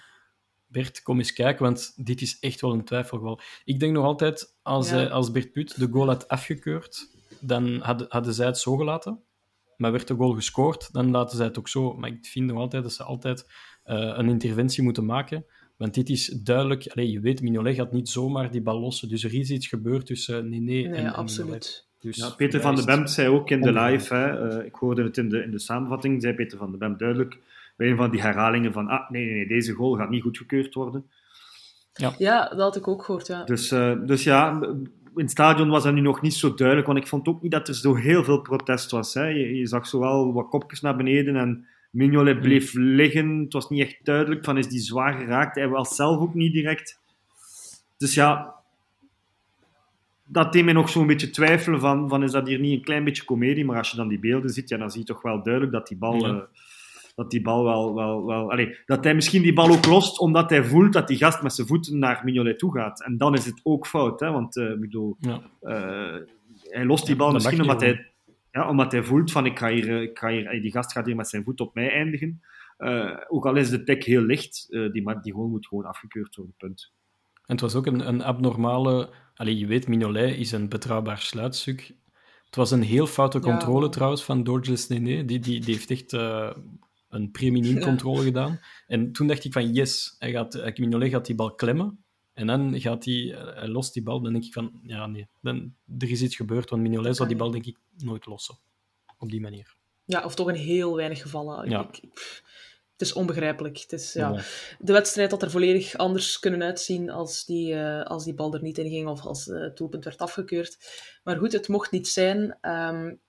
Bert, kom eens kijken, want dit is echt wel een twijfelgeval. Ik denk nog altijd, als, ja. hij, als Bert Put de goal had afgekeurd, dan hadden, hadden zij het zo gelaten. Maar werd de goal gescoord, dan laten zij het ook zo. Maar ik vind nog altijd dat ze altijd uh, een interventie moeten maken. Want dit is duidelijk... Allez, je weet, Mignolet gaat niet zomaar die bal lossen. Dus er is iets gebeurd tussen Nene nee, en, en absoluut. Dus, ja, Peter van den Bemt zei ook in de live, hè, uh, ik hoorde het in de, in de samenvatting, zei Peter van den Bemt duidelijk bij een van die herhalingen van ah, nee, nee, nee, deze goal gaat niet goedgekeurd worden. Ja, ja dat had ik ook gehoord, ja. Dus, uh, dus ja, in het stadion was dat nu nog niet zo duidelijk, want ik vond ook niet dat er zo heel veel protest was. Hè. Je, je zag zowel wat kopjes naar beneden en Mignolet bleef liggen. Het was niet echt duidelijk van is die zwaar geraakt. Hij was zelf ook niet direct. Dus ja, dat deed mij nog zo'n beetje twijfelen van, van is dat hier niet een klein beetje komedie, maar als je dan die beelden ziet, ja, dan zie je toch wel duidelijk dat die bal... Ja. Uh, dat die bal wel... wel, wel allez, dat hij misschien die bal ook lost, omdat hij voelt dat die gast met zijn voeten naar Mignolet toe gaat. En dan is het ook fout, hè, want uh, ik bedoel, ja. uh, hij lost die bal ja, misschien omdat hij, ja, omdat hij voelt van ik ga hier, ik ga hier, die gast gaat hier met zijn voet op mij eindigen. Uh, ook al is de tek heel licht, die, die goal moet gewoon afgekeurd worden, punt. En het was ook een, een abnormale... Allee, je weet, Mignolet is een betrouwbaar sluitstuk. Het was een heel foute controle ja. trouwens van Dorges Nene. Die, die, die heeft echt uh, een preminiem controle ja. gedaan. En toen dacht ik van yes, hij gaat, Mignolet gaat die bal klemmen. En dan gaat hij, hij lost die bal. Dan denk ik van, ja nee, dan, er is iets gebeurd. Want Mignolet zal die bal denk ik nooit lossen. Op die manier. Ja, of toch in heel weinig gevallen. Ja. Ik, ik, het is onbegrijpelijk. Het is, ja, de wedstrijd had er volledig anders kunnen uitzien als die, uh, als die bal er niet in ging of als uh, het doelpunt werd afgekeurd. Maar goed, het mocht niet zijn. Um,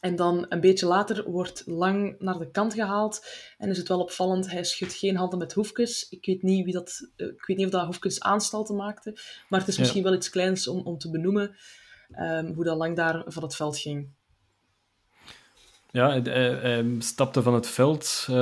en dan een beetje later wordt Lang naar de kant gehaald. En is het wel opvallend, hij schudt geen handen met Hoefkes. Ik weet niet, wie dat, uh, ik weet niet of dat Hoefkes aanstalten maakte. Maar het is misschien ja. wel iets kleins om, om te benoemen um, hoe dat Lang daar van het veld ging. Ja, hij, hij, stapte van het veld, uh,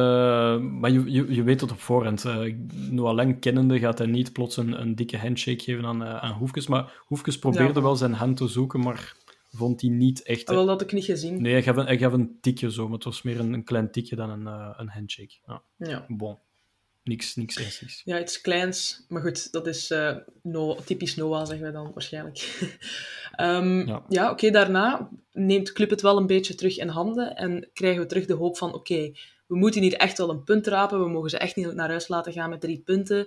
maar je, je, je, weet het op voorhand. Uh, Noah Lang kennende gaat hij niet plots een, een dikke handshake geven aan, uh, aan Hoefkes. Maar Hoefkes probeerde ja. wel zijn hand te zoeken, maar vond hij niet echt... Ah, wel, dat had ik niet gezien. Nee, hij gaf een, hij gaf een tikje zo, maar het was meer een, een klein tikje dan een, een handshake. Ja. ja. Bon. niks, niks ernstigs. Ja, iets kleins. Maar goed, dat is uh, no typisch Noah, zeggen we dan waarschijnlijk. um, ja, ja oké, okay, daarna neemt club het wel een beetje terug in handen en krijgen we terug de hoop van, oké, okay, we moeten hier echt wel een punt rapen, we mogen ze echt niet naar huis laten gaan met drie punten.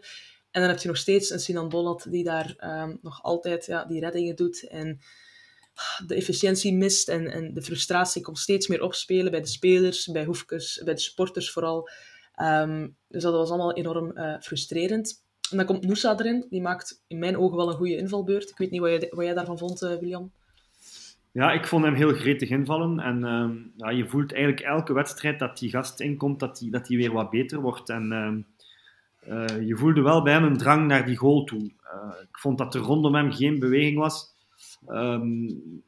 En dan heb je nog steeds een Sinan Bollat die daar um, nog altijd ja, die reddingen doet en de efficiëntie mist en, en de frustratie komt steeds meer opspelen bij de spelers, bij Hoefkes, bij de supporters vooral. Um, dus dat was allemaal enorm uh, frustrerend. En dan komt Noosa erin, die maakt in mijn ogen wel een goede invalbeurt. Ik weet niet wat jij, wat jij daarvan vond, uh, William. Ja, ik vond hem heel gretig invallen. En uh, ja, je voelt eigenlijk elke wedstrijd dat die gast inkomt, dat die, dat die weer wat beter wordt. En uh, je voelde wel bij hem een drang naar die goal toe. ik vond dat er rondom hem geen beweging was. Um,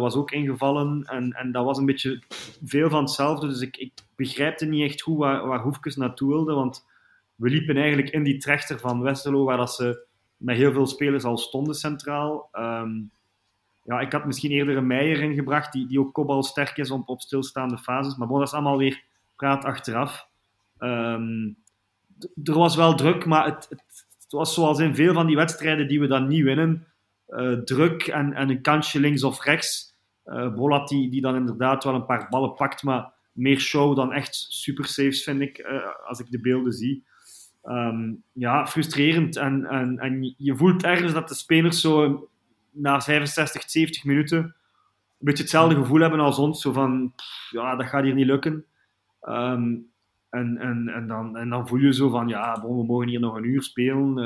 was ook ingevallen en, en dat was een beetje veel van hetzelfde. Dus ik, ik begrijpte niet echt goed waar, waar Hoefkes naartoe wilde, want we liepen eigenlijk in die trechter van Westerlo, waar dat ze met heel veel spelers al stonden centraal. Um, ja, ik had misschien eerder een Meijer ingebracht, die, die ook sterk is op, op stilstaande fases. Maar bon, dat is allemaal weer praat achteraf. Um, er was wel druk, maar het, het, het, was zoals in veel van die wedstrijden die we dan niet winnen. Uh, druk en, en een kansje links of rechts. Uh, Bolat die, die dan inderdaad wel een paar ballen pakt, maar meer show dan echt super saves, vind ik, uh, als ik de beelden zie. Um, ja, frustrerend. En, en, je voelt ergens dat de spelers zo na 65, 70 minuten een beetje hetzelfde gevoel hebben als ons. Zo van, ja, dat gaat hier niet lukken. Um, en, en, en, dan, en dan voel je zo van, ja, bon, we mogen hier nog een uur spelen.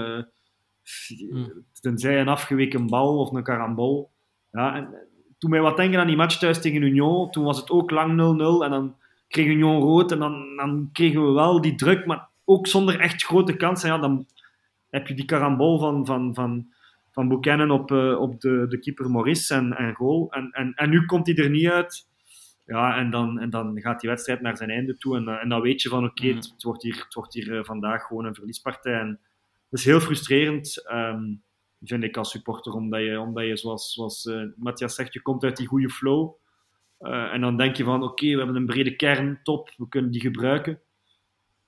Tenzij een afgeweken bal of een karambol. Ja, en, toen mij wat denken aan die match thuis tegen Union, toen was het ook lang 0-0 en dan kreeg Union rood en dan, dan kregen we wel die druk, maar ook zonder echt grote kansen. Ja, dan heb je die karambol van, van, van, van Buchanan op, uh, op de, de keeper Maurice en, en goal. En, en, en nu komt hij er niet uit. Ja, en dan, en dan gaat die wedstrijd naar zijn einde toe. En, uh, en dan weet je van oké, okay, het, het, wordt hier, het wordt hier vandaag gewoon een verliespartij. En dat is heel frustrerend, um, vind ik als supporter, omdat je, omdat je zoals, zoals Matthias zegt, je komt uit die goede flow. en dan denk je van oké, we hebben een brede kern, top, we kunnen die gebruiken.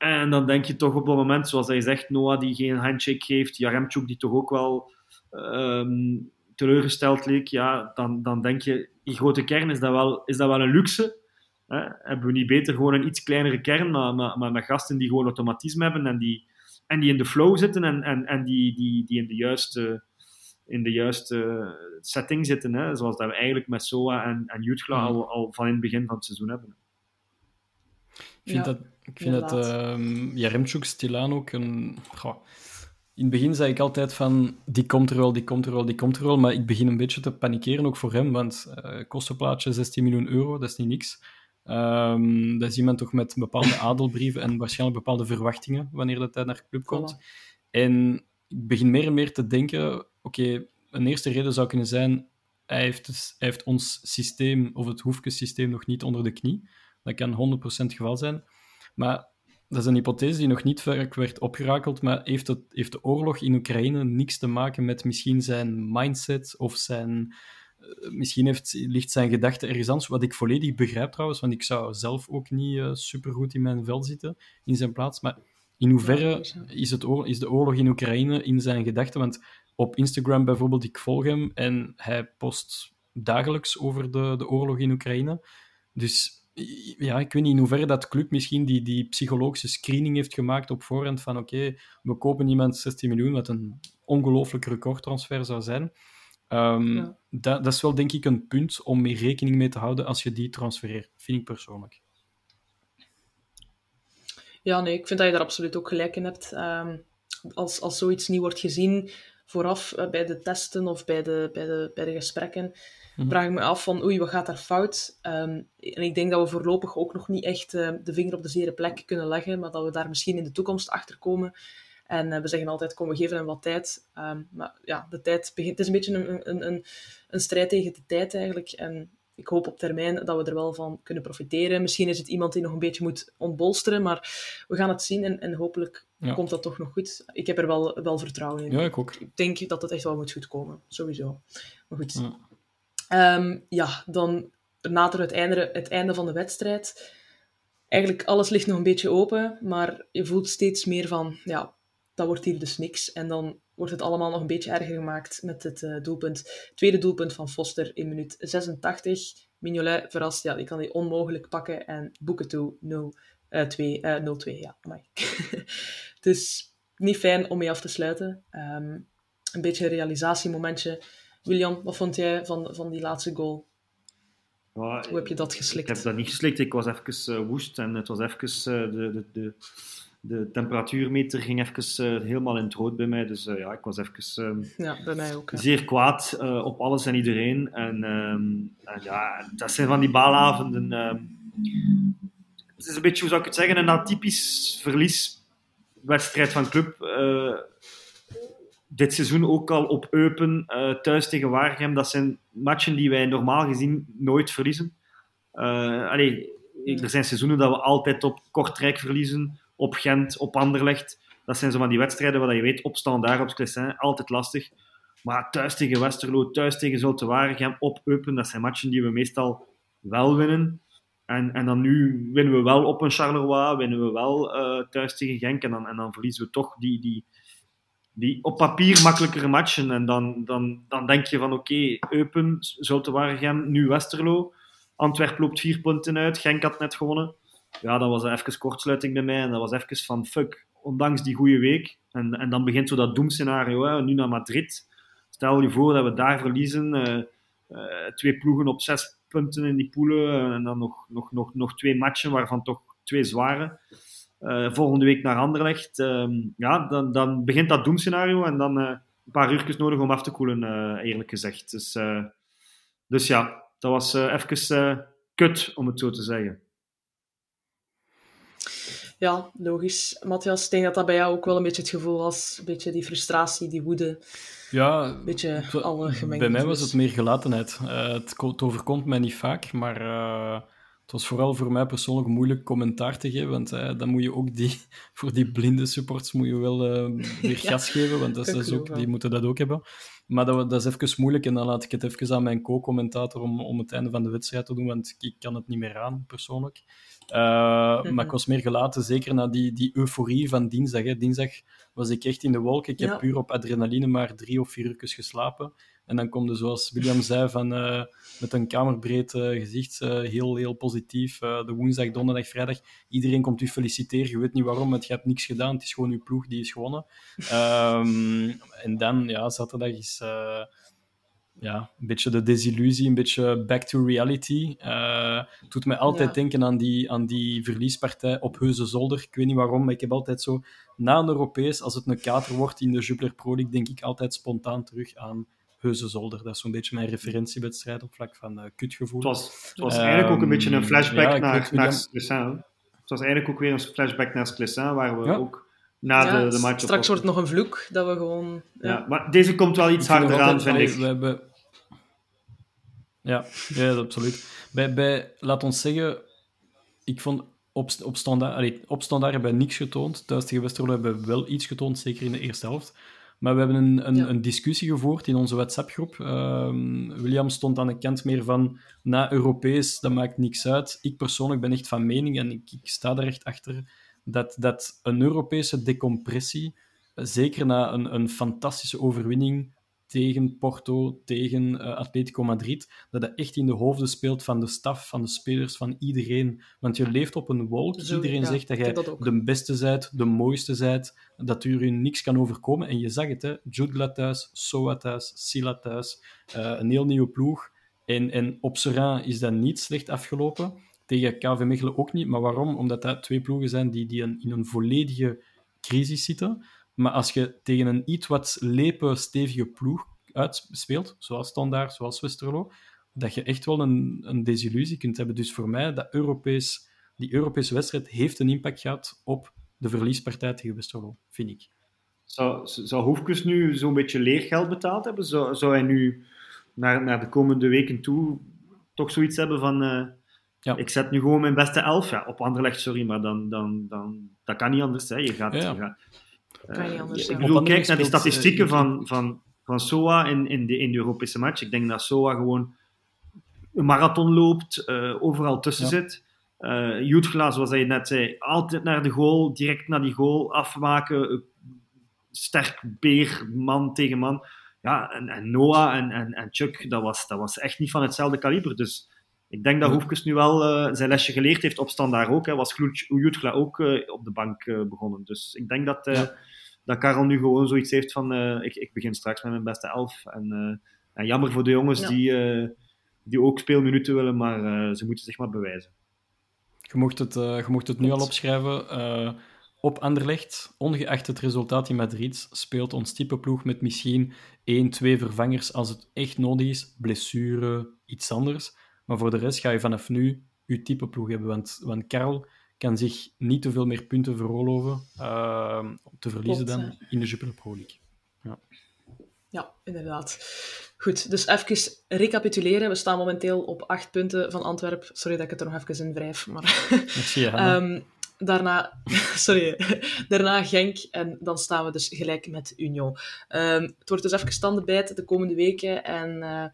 En dan denk je toch op dat moment, zoals hij zegt, Noah die geen handshake geeft, Jaremchuk die toch ook wel um, teleurgesteld leek, ja, dan, dan denk je, die grote kern, is dat wel, is dat wel een luxe? Hè? Hebben we niet beter gewoon een iets kleinere kern, maar met gasten die gewoon automatisme hebben en die, en die in de flow zitten en, en, en die, die, die in de juiste, in de juiste setting zitten, hè? zoals dat we eigenlijk met SOA en, en Jutgla al, al van in het begin van het seizoen hebben. Ik vind ja, dat, ik vind dat um, Jaremchuk stilaan ook een... Goh, in het begin zei ik altijd van, die komt er wel, die komt er wel, die komt er wel, maar ik begin een beetje te panikeren ook voor hem, want uh, kostenplaatje 16 miljoen euro, dat is niet niks. Um, dat is iemand toch met bepaalde adelbrieven en waarschijnlijk bepaalde verwachtingen wanneer dat hij naar de club komt. Voilà. En ik begin meer en meer te denken, oké, okay, een eerste reden zou kunnen zijn, hij heeft, dus, hij heeft ons systeem, of het hoefkesysteem, nog niet onder de knie. Dat kan 100% het geval zijn. Maar dat is een hypothese die nog niet vaak werd opgerakeld, maar heeft, het, heeft de oorlog in Oekraïne niks te maken met misschien zijn mindset of zijn... Uh, misschien heeft, ligt zijn gedachte ergens anders, wat ik volledig begrijp trouwens, want ik zou zelf ook niet uh, supergoed in mijn vel zitten, in zijn plaats. Maar in hoeverre is, het is de oorlog in Oekraïne in zijn gedachten? Want op Instagram bijvoorbeeld, ik volg hem en hij post dagelijks over de, de oorlog in Oekraïne. Dus ja, ik weet niet in hoeverre dat club misschien die, die psychologische screening heeft gemaakt op voorhand van oké, okay, we kopen iemand 16 miljoen, wat een ongelooflijk recordtransfer zou zijn. Um, ja. dat, dat is wel denk ik een punt om mee rekening mee te houden als je die transfereert, vind ik persoonlijk. Ja, nee, ik vind dat je daar absoluut ook gelijk in hebt. Um, als, als zoiets niet wordt gezien vooraf uh, bij de testen of bij de, bij de, bij de gesprekken, mm vraag ik me af van oei, wat gaat daar fout? Um, en ik denk dat we voorlopig ook nog niet echt uh, de vinger op de zere plek kunnen leggen, maar dat we daar misschien in de toekomst achter komen. En uh, we zeggen altijd, kom, we geven hem wat tijd. Um, maar ja, de tijd begint... Het is een beetje een, een, een, een strijd tegen de tijd eigenlijk. En ik hoop op termijn dat we er wel van kunnen profiteren. Misschien is het iemand die nog een beetje moet ontbolsteren, maar we gaan het zien en, en hopelijk ja. komt dat toch nog goed. Ik heb er wel, wel vertrouwen in. Ja, ik ook. Ik denk dat het echt wel moet goed komen, sowieso. Maar goed. Ja. Um, ja, dan nadert het einde, het einde van de wedstrijd. eigenlijk alles ligt nog een beetje open, maar je voelt steeds meer van, ja, dat wordt hier dus niks. En dan wordt het allemaal nog een beetje erger gemaakt met het uh, doelpunt. Tweede doelpunt van Foster in minuut 86. Mignolet verrast, ja, die kan die onmogelijk pakken en boeken toe 0 uh, 2, uh, 0-2. Ja, het is niet fijn om mee af te sluiten. Um, een beetje een realisatiemomentje. William, wat vond jij van, van die laatste goal? Ja, Hoe heb je dat geslikt? Ik heb dat niet geslikt. Ik was even uh, woest en het was even uh, de, de, de, de temperatuurmeter ging even uh, helemaal in het rood bij mij. Dus ja, ik was even ja, bij mij ook, zeer kwaad op alles en iedereen. En, um, en, ja, dat zijn van die baalavonden. Um, het is een beetje, hoe zou ik het zeggen, een atypisch verlieswedstrijd van club dit seizoen ook al op Eupen, thuis tegen Waregem. Dat zijn matchen die wij normaal gezien nooit verliezen. Allee, er zijn seizoenen dat we altijd op Kortrijk verliezen, op Gent, op Anderlecht. Dat zijn zo die wedstrijden waar je weet, op Standaard, op Sclessin, altijd lastig. Maar thuis tegen Westerlo, thuis tegen Zulte Waregem, op Eupen, dat zijn matchen die we meestal wel winnen. En, en dan nu winnen we wel op een Charleroi, winnen we wel uh, thuis tegen Genk en dan, en dan verliezen we toch die, die, die op papier makkelijkere matchen. En dan, dan, dan denk je van oké, Eupen, Zulte Waregem, nu Westerlo. Antwerp loopt vier punten uit, Genk had net gewonnen. Ja, dat was even kortsluiting bij mij en dat was even van fuck, ondanks die goede week. En, en dan begint zo dat doemscenario, hè, nu naar Madrid. Stel je voor dat we daar verliezen, uh, uh, twee ploegen op zes punten in die poelen en dan nog, nog, nog, nog twee matchen, waarvan toch twee zware. Volgende week naar Anderlecht. Uh, ja, dan, dan begint dat doemscenario en dan een paar uurtjes nodig om af te koelen, eerlijk gezegd. Dus, dus ja, dat was even kut, om het zo te zeggen. Ja, logisch. Matthias, ik denk dat dat bij jou ook wel een beetje het gevoel was. Een beetje die frustratie, die woede. Ja, een beetje alle gemengd. Bij mij was het meer gelatenheid. het, het, overkomt mij niet vaak, maar het was vooral voor mij persoonlijk moeilijk commentaar te geven, want eh, dan moet je ook die, voor die blinde supports moet je wel weer gas geven, want dat is ook, die moeten dat ook hebben. Maar dat, dat is even moeilijk en dan laat ik het even aan mijn co-commentator om, om het einde van de wedstrijd te doen, want ik kan het niet meer aan, persoonlijk. Mm -hmm. Maar ik was meer gelaten, zeker na die, die euforie van dinsdag. Hè. Dinsdag was ik echt in de wolken. Ik heb puur op adrenaline maar drie of vier uur geslapen. En dan komt er, zoals William zei, van, uh, met een kamerbreed uh, gezicht, uh, heel, heel positief. de woensdag, donderdag, vrijdag, iedereen komt u feliciteren. Je weet niet waarom, want je hebt niks gedaan. Het is gewoon uw ploeg die is gewonnen. um, en dan, ja, zaterdag is ja, een beetje de desillusie, een beetje back to reality. Uh, doet mij altijd ja. denken aan die, aan die verliespartij op Heuze Zolder. Ik weet niet waarom, maar ik heb altijd zo... Na een Europees, als het een kater wordt in de Jupiler Pro League, denk ik altijd spontaan terug aan Heuze Zolder. Dat is zo'n beetje mijn referentiewedstrijd op vlak van uh, kutgevoel. Het was, het was um, eigenlijk ook een beetje een flashback ja, naar, naar Sclessin. Het was eigenlijk ook weer een flashback naar Sclessin, waar we ja. ook na ja, de, de match... Straks wordt het nog een vloek, dat we gewoon... Ja. maar deze komt wel iets harder aan, vind ik. We hebben... Ja, ja absoluut. Bij, bij, laat ons zeggen, ik vond op, op, standaard, allee, op standaard hebben we niks getoond. Thuis tegen Westerlo hebben we wel iets getoond, zeker in de eerste helft. Maar we hebben een, een, ja. een discussie gevoerd in onze WhatsApp-groep. Um, William stond aan de kant meer van, na Europees, dat maakt niks uit. Ik persoonlijk ben echt van mening, en ik, ik sta daar echt achter, dat, dat een Europese decompressie, zeker na een, een fantastische overwinning tegen Porto, tegen uh, Atletico Madrid, dat dat echt in de hoofden speelt van de staf, van de spelers, van iedereen. Want je leeft op een wolk. Zo, iedereen ja, zegt dat jij dat de beste zijt, de mooiste zijt, dat er je niks kan overkomen. En je zag het, hè. Jutgla thuis, Soa thuis, Sila thuis, uh, een heel nieuwe ploeg. En, en op Serain is dat niet slecht afgelopen. Tegen KV Mechelen ook niet. Maar waarom? Omdat dat twee ploegen zijn die, die een, in een volledige crisis zitten. Maar als je tegen een iets wat lepe, stevige ploeg uitspeelt, zoals Standaard, zoals Westerlo, dat je echt wel een, een desillusie kunt hebben. Dus voor mij, dat Europees, die Europese wedstrijd heeft een impact gehad op de verliespartij tegen Westerlo, vind ik. Zou, zou Hoefkes nu zo'n beetje leergeld betaald hebben? Zou, zou hij nu naar, naar de komende weken toe toch zoiets hebben van... Uh, ja. Ik zet nu gewoon mijn beste elf. Ja, op Anderlecht, sorry, maar dan, dan, dan, dat kan niet anders. Hè. Je gaat, ja. je gaat, kan anders, ik bedoel, Op kijk naar die speelt, statistieken uh, van, van, van Soa in, in, de, in de Europese match. Ik denk dat Soa gewoon een marathon loopt, uh, overal tussen Ja. zit. Uh, Jutgla, zoals je net zei, altijd naar de goal, direct naar die goal afmaken. Sterk beer, man tegen man. Ja, en, en Noah en, en, en Chuck, dat was, dat was echt niet van hetzelfde kaliber. Dus ik denk dat Hoefkes nu wel uh, zijn lesje geleerd heeft op standaard ook. Hè. Was Jutgla ook uh, op de bank uh, begonnen. Dus ik denk dat, ja. dat Karel nu gewoon zoiets heeft van ik, ik begin straks met mijn beste elf. En, en jammer voor de jongens ja. die, die ook speelminuten willen, maar ze moeten zich maar bewijzen. Je mocht het, je mocht het nu al opschrijven. op Anderlecht, ongeacht het resultaat in Madrid, speelt ons type ploeg met misschien één, twee vervangers als het echt nodig is. Blessure, iets anders. Maar voor de rest ga je vanaf nu je type ploeg hebben. Want, want Karel kan zich niet te veel meer punten veroorloven uh, te verliezen dan in de Jupiler Pro League. Ja. ja, inderdaad. Goed, dus even recapituleren. We staan momenteel op acht punten van Antwerpen. Sorry dat ik het er nog even in wrijf. Maar... Merci, um, daarna, sorry, daarna Genk en dan staan we dus gelijk met Union. Um, het wordt dus even standenbijt de komende weken en... Uh,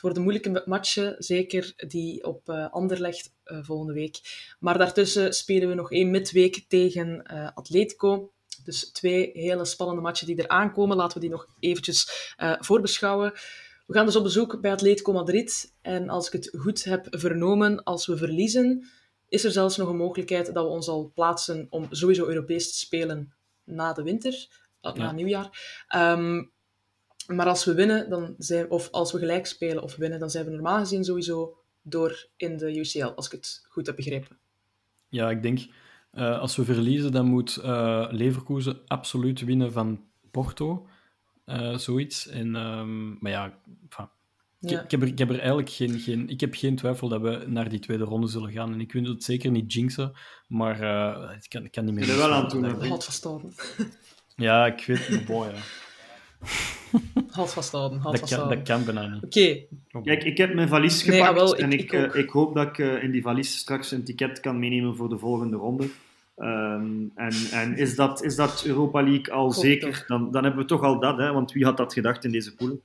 het worden moeilijke matchen, zeker die op uh, Anderlecht uh, volgende week. Maar daartussen spelen we nog één midweek tegen uh, Atletico. Dus twee hele spannende matchen die er aankomen. Laten we die nog eventjes voorbeschouwen. We gaan dus op bezoek bij Atletico Madrid. En als ik het goed heb vernomen, als we verliezen, is er zelfs nog een mogelijkheid dat we ons al plaatsen om sowieso Europees te spelen na de winter, ja. na nieuwjaar. Um, maar als we winnen, dan zijn, of als we gelijk spelen of winnen, dan zijn we normaal gezien sowieso door in de UCL, als ik het goed heb begrepen. Ja, ik denk, uh, als we verliezen, dan moet uh, Leverkusen absoluut winnen van Porto. Uh, zoiets. En, um, maar ja, ja. Ik, heb er, ik heb er eigenlijk geen, geen, ik heb geen twijfel dat we naar die tweede ronde zullen gaan. En ik wil het zeker niet jinxen, maar ik, kan, ik kan niet meer... Ik er wel aan toe. Had verstaan. Ja, ik weet het. Boy, ja. Halt vasthouden, halt dat, vasthouden. Kan, dat kan bijna niet. Oké. Okay. Kijk, ik heb mijn valies gepakt nee, wel, ik, en ik, ik, uh, ik, hoop dat ik uh, in die valies straks een ticket kan meenemen voor de volgende ronde. Um, en en is, dat, is dat Europa League al Klopt, zeker? Dan, dan hebben we toch al dat, hè, want wie had dat gedacht in deze poelen?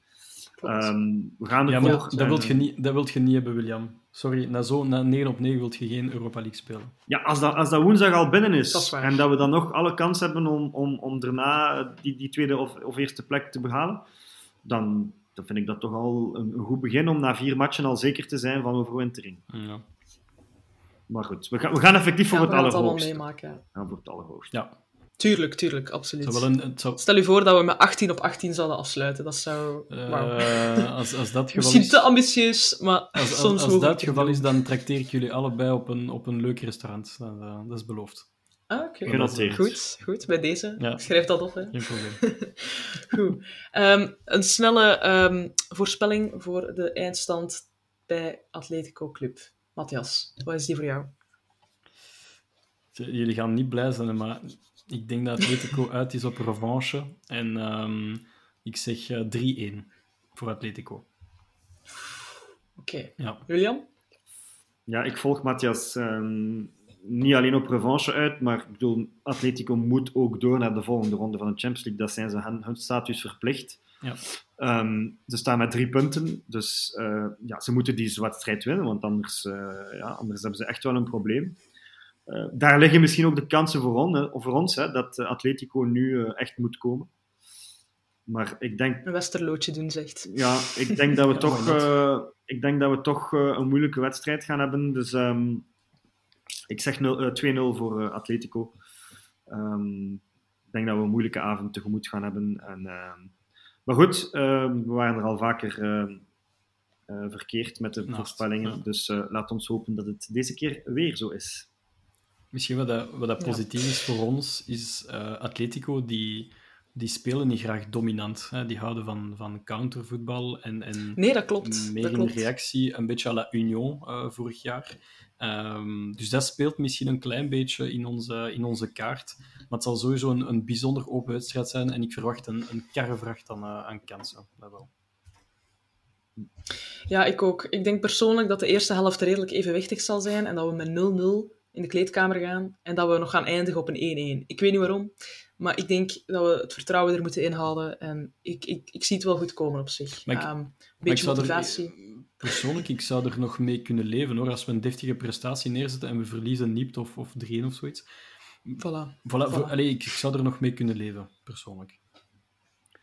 Um, we gaan ervoor. Ja, dat, wilt je niet, dat wilt je niet hebben, William. Sorry, na, zo, na 9 op 9 wilt je geen Europa League spelen. Ja, als dat, als dat woensdag al binnen is dat is en dat we dan nog alle kans hebben om, om, om daarna die, die tweede of, of eerste plek te behalen, dan, dan vind ik dat toch al een, een, goed begin om na vier matchen al zeker te zijn van overwintering. Ja. Maar goed, we gaan, we gaan effectief voor ja, het allerhoogste. allemaal meemaken. Ja, voor het allerhoogste. Ja. Tuurlijk, tuurlijk, absoluut. Zou een, zou... Stel je voor dat we met 18 op 18 zouden afsluiten. Dat zou... Uh, als, als dat geval Misschien is... te ambitieus, maar als, soms Als, dat het geval is, dan trakteer ik jullie allebei op een, op een leuk restaurant. Dat, uh, dat is beloofd. Ah, oké. Okay. Goed, goed, bij deze. Ja. Schrijf dat op. Hè. Geen probleem. goed. Um, een snelle um, voorspelling voor de eindstand bij Atletico Club. Matthias, wat is die voor jou? Jullie gaan niet blij zijn, maar ik denk dat Atletico uit is op revanche. En um, ik zeg uh, 3-1 voor Atletico. Oké. Okay. Ja. William? Ja, ik volg Matthias um, niet alleen op revanche uit, maar ik bedoel, Atletico moet ook door naar de volgende ronde van de Champions League. Dat zijn ze hun, hun status verplicht. Ja. Um, ze staan met drie punten, dus uh, ja, ze moeten die wedstrijd winnen, want anders, uh, ja, anders hebben ze echt wel een probleem. Uh, daar liggen misschien ook de kansen voor, on, voor ons, hè, dat Atletico nu uh, echt moet komen. Maar ik denk... Een westerlootje doen, zegt. Ja, ik denk dat we toch, uh, ik denk dat we toch een moeilijke wedstrijd gaan hebben. Dus um, ik zeg 2-0 voor Atletico. Um, ik denk dat we een moeilijke avond tegemoet gaan hebben. En, maar goed, we waren er al vaker verkeerd met de voorspellingen. ja. Dus laat ons hopen dat het deze keer weer zo is. Misschien wat dat, wat dat positief is voor ons, is uh, Atletico, die, die spelen niet graag dominant. Hè? Die houden van, van countervoetbal en, en Nee, dat klopt. meer dat in klopt. reactie, een beetje à la Union uh, vorig jaar. Um, dus dat speelt misschien een klein beetje in onze, in onze kaart. Maar het zal sowieso een, een bijzonder open wedstrijd zijn en ik verwacht een, een karrevracht aan, uh, aan kansen. Dat wel. Ja, ik ook. Ik denk persoonlijk dat de eerste helft redelijk evenwichtig zal zijn en dat we met 0-0 in de kleedkamer gaan en dat we nog gaan eindigen op een 1-1. Ik weet niet waarom, maar ik denk dat we het vertrouwen er moeten inhalen en ik, ik, ik zie het wel goed komen op zich. Maar ik, um, een beetje zou motivatie. Er, persoonlijk, ik zou er nog mee kunnen leven hoor. Als we een deftige prestatie neerzetten en we verliezen niet of, of 3-1 of zoiets. Voilà. Voilà, allee, ik, ik zou er nog mee kunnen leven, persoonlijk.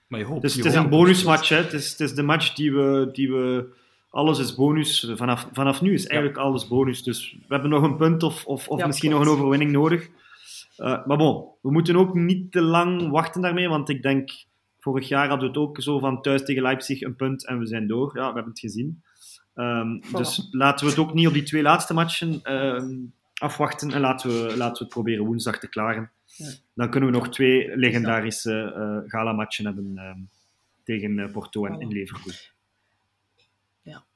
Maar je hoopt... Dus je het is hoopt een bonusmatch. Hè. Het, is, het is de match die we, die we... Alles is bonus. Vanaf, vanaf nu is eigenlijk alles bonus. Dus we hebben nog een punt of, of, of Ja, misschien klopt. nog een overwinning nodig. Eh, maar bon, we moeten ook niet te lang wachten daarmee. Want ik denk, vorig jaar hadden we het ook zo van thuis tegen Leipzig een punt en we zijn door. Ja, we hebben het gezien. Ehm, Dus laten we het ook niet op die twee laatste matchen ehm, afwachten. En laten we, laten we het proberen woensdag te klaren. Ja. Dan kunnen we nog twee legendarische eh gala-matchen hebben ehm, tegen eh, Porto en Voilà. in Leverkusen.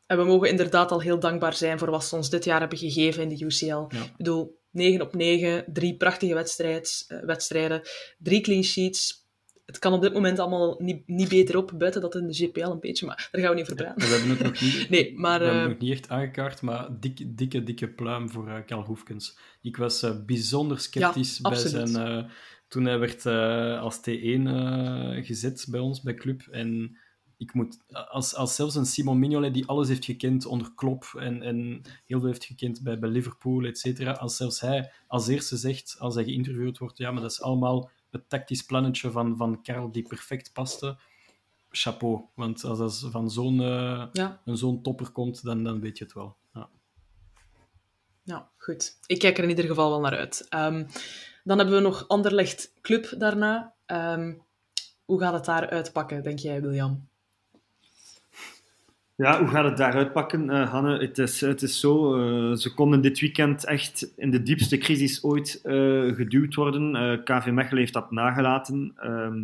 En we mogen inderdaad al heel dankbaar zijn voor wat ze ons dit jaar hebben gegeven in de UCL. Ja. Ik bedoel, 9 op 9, drie prachtige wedstrijd, eh, wedstrijden, drie clean sheets. Het kan op dit moment allemaal niet, niet beter op, buiten dat in de GPL een beetje, maar daar gaan we niet over praten. We hebben het nog niet, Nee, maar, we hebben het eh, nog niet echt aangekaart, maar dikke, dikke, dikke pluim voor Karl Hoefkens. Ik was bijzonder sceptisch bij zijn... toen hij werd als T1 eh, gezet bij ons, bij Club. En ik moet... Als, als zelfs een Simon Mignolet, die alles heeft gekend onder Klopp en, en heel veel heeft gekend bij, bij Liverpool, et cetera, als zelfs hij als eerste zegt, als hij geïnterviewd wordt, ja, maar dat is allemaal het tactisch plannetje van, van Karel die perfect paste. Chapeau. Want als dat van zo'n eh, ja, een zo'n topper komt, dan, dan weet je het wel. Ja. ja, goed. Ik kijk er in ieder geval wel naar uit. Ehm, dan hebben we nog Anderlecht Club daarna. Ehm, hoe gaat het daar uitpakken, denk jij, William? Ja, hoe gaat het daaruit pakken, eh, Hanne? Het is, het is zo, eh, ze konden dit weekend echt in de diepste crisis ooit eh, geduwd worden. KV Mechelen heeft dat nagelaten. Ehm,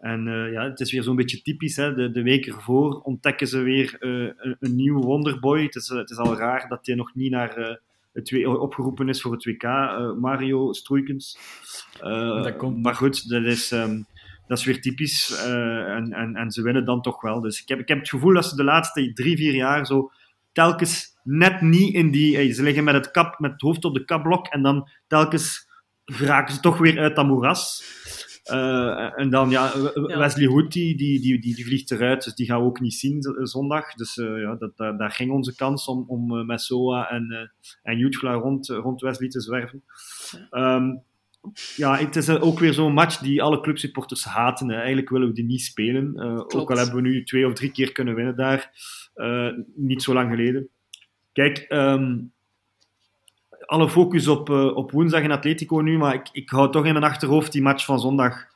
en ja, het is weer zo'n beetje typisch. Hè? De, de week ervoor ontdekken ze weer een, een nieuwe wonderboy. Het is, het is al raar dat hij nog niet naar het W- opgeroepen is voor het WK. Mario Stroeikens. Dat komt- Maar goed, dat is... ehm, dat is weer typisch. eh, en, en, en ze winnen dan toch wel. Dus ik heb, ik heb het gevoel dat ze de laatste drie, vier jaar zo telkens net niet in die... eh, ze liggen met het, kap, met het hoofd op de kapblok en dan telkens geraken ze toch weer uit dat moeras. Eh, en dan, ja. Wesley Hood, die, die, die, die, vliegt eruit, dus die gaan we ook niet zien zondag. Dus ja, dat, daar, daar ging onze kans om, om eh, met Soa en, eh en Jutgla rond, rond Wesley te zwerven. Ehm, ja, het is eh, ook weer zo'n match die alle clubsupporters haten. hè. Eigenlijk willen we die niet spelen. Eh, ook al hebben we nu twee of drie keer kunnen winnen daar. eh, niet zo lang geleden. Kijk, ehm, alle focus op, op woensdag in Atletico nu, maar ik, ik hou toch in mijn achterhoofd die match van zondag.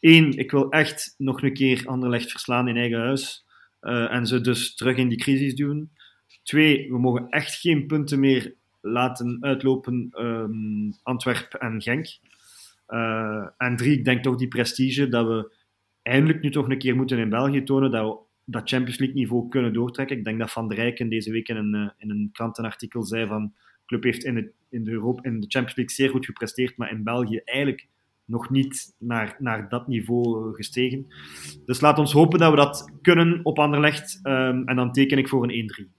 Eén, ik wil echt nog een keer Anderlecht verslaan in eigen huis. en ze dus terug in die crisis duwen. Twee, we mogen echt geen punten meer laten uitlopen ehm Antwerp en Genk. Eh, en drie, ik denk toch die prestige dat we eindelijk nu toch een keer moeten in België tonen dat we dat Champions League niveau kunnen doortrekken. Ik denk dat Van der Rijken deze week in een, eh, in een krantenartikel zei van de club heeft in de, in, de Europa, in de Champions League zeer goed gepresteerd, maar in België eigenlijk nog niet naar, naar dat niveau eh, gestegen. Dus laat ons hopen dat we dat kunnen op Anderlecht. ehm en dan teken ik voor een 1-3.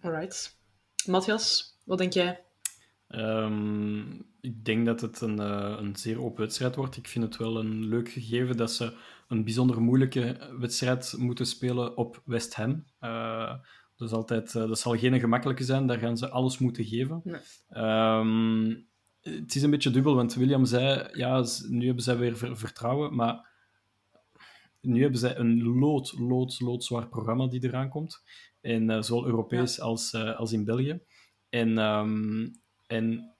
Alright. Matthias, wat denk jij? Ehm, ik denk dat het een, eh, een zeer open wedstrijd wordt. Ik vind het wel een leuk gegeven dat ze een bijzonder moeilijke wedstrijd moeten spelen op West Ham. Is altijd, eh, dat zal geen gemakkelijke zijn, daar gaan ze alles moeten geven. Nee. Ehm, het is een beetje dubbel, want William zei, ja, nu hebben zij weer ver- vertrouwen, maar nu hebben zij een lood, lood, loodzwaar programma die eraan komt. En zowel Europees als, als in België. En, ehm, en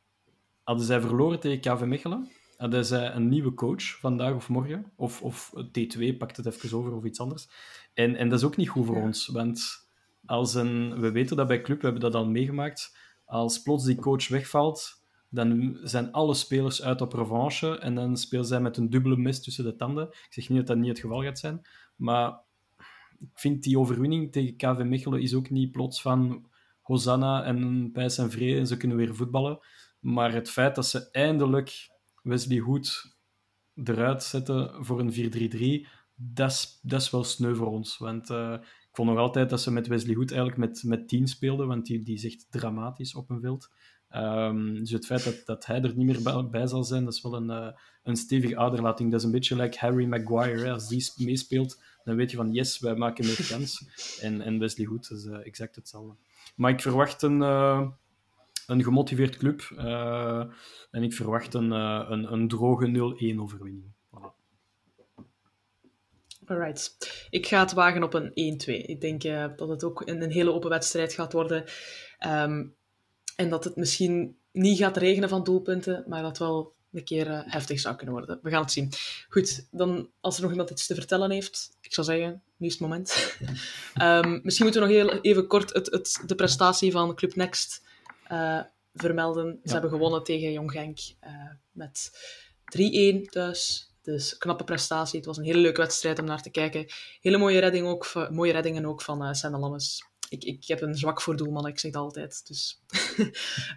hadden zij verloren tegen KV Mechelen, hadden zij een nieuwe coach vandaag of morgen, of, of T2 pakt het even over of iets anders. En, en dat is ook niet goed voor Ja. ons, want als een, we weten dat bij Club, we hebben dat al meegemaakt, als plots die coach wegvalt, dan zijn alle spelers uit op revanche en dan spelen zij met een dubbele mes tussen de tanden. Ik zeg niet dat dat niet het geval gaat zijn, maar ik vind die overwinning tegen KV Mechelen is ook niet plots van Hosanna en pijs en vrede en ze kunnen weer voetballen. Maar het feit dat ze eindelijk Wesley Hood eruit zetten voor een 4-3-3, dat is, wel sneu voor ons. Want eh, ik vond nog altijd dat ze met Wesley Hood eigenlijk met, met 10 speelden, want die, die is dramatisch op een veld. Ehm, dus het feit dat, dat hij er niet meer bij, zal zijn, dat is wel een, uh, een stevige aderlating. Dat is een beetje like Harry Maguire. Als die meespeelt, dan weet je van yes, wij maken meer kans. En, en Wesley Goed is uh, exact hetzelfde. Maar ik verwacht een, uh, een gemotiveerd club. en ik verwacht een, een, een droge 0-1 overwinning. Alright. Ik ga het wagen op een 1-2. Ik denk dat het ook een, hele open wedstrijd gaat worden. Um, en dat het misschien niet gaat regenen van doelpunten, maar dat wel een keer uh, heftig zou kunnen worden. We gaan het zien. Goed, dan als er nog iemand iets te vertellen heeft, ik zou zeggen, nu is het moment. um, misschien moeten we nog heel, even kort het, het, de prestatie van Club Next uh, vermelden. Ze ja. hebben gewonnen tegen Jong Genk met 3-1 thuis. Dus knappe prestatie. Het was een hele leuke wedstrijd om naar te kijken. Hele mooie, redding ook, mooie reddingen ook van uh, Senne Lammes. Ik, ik heb een zwak voor doelman, ik zeg dat altijd. Dus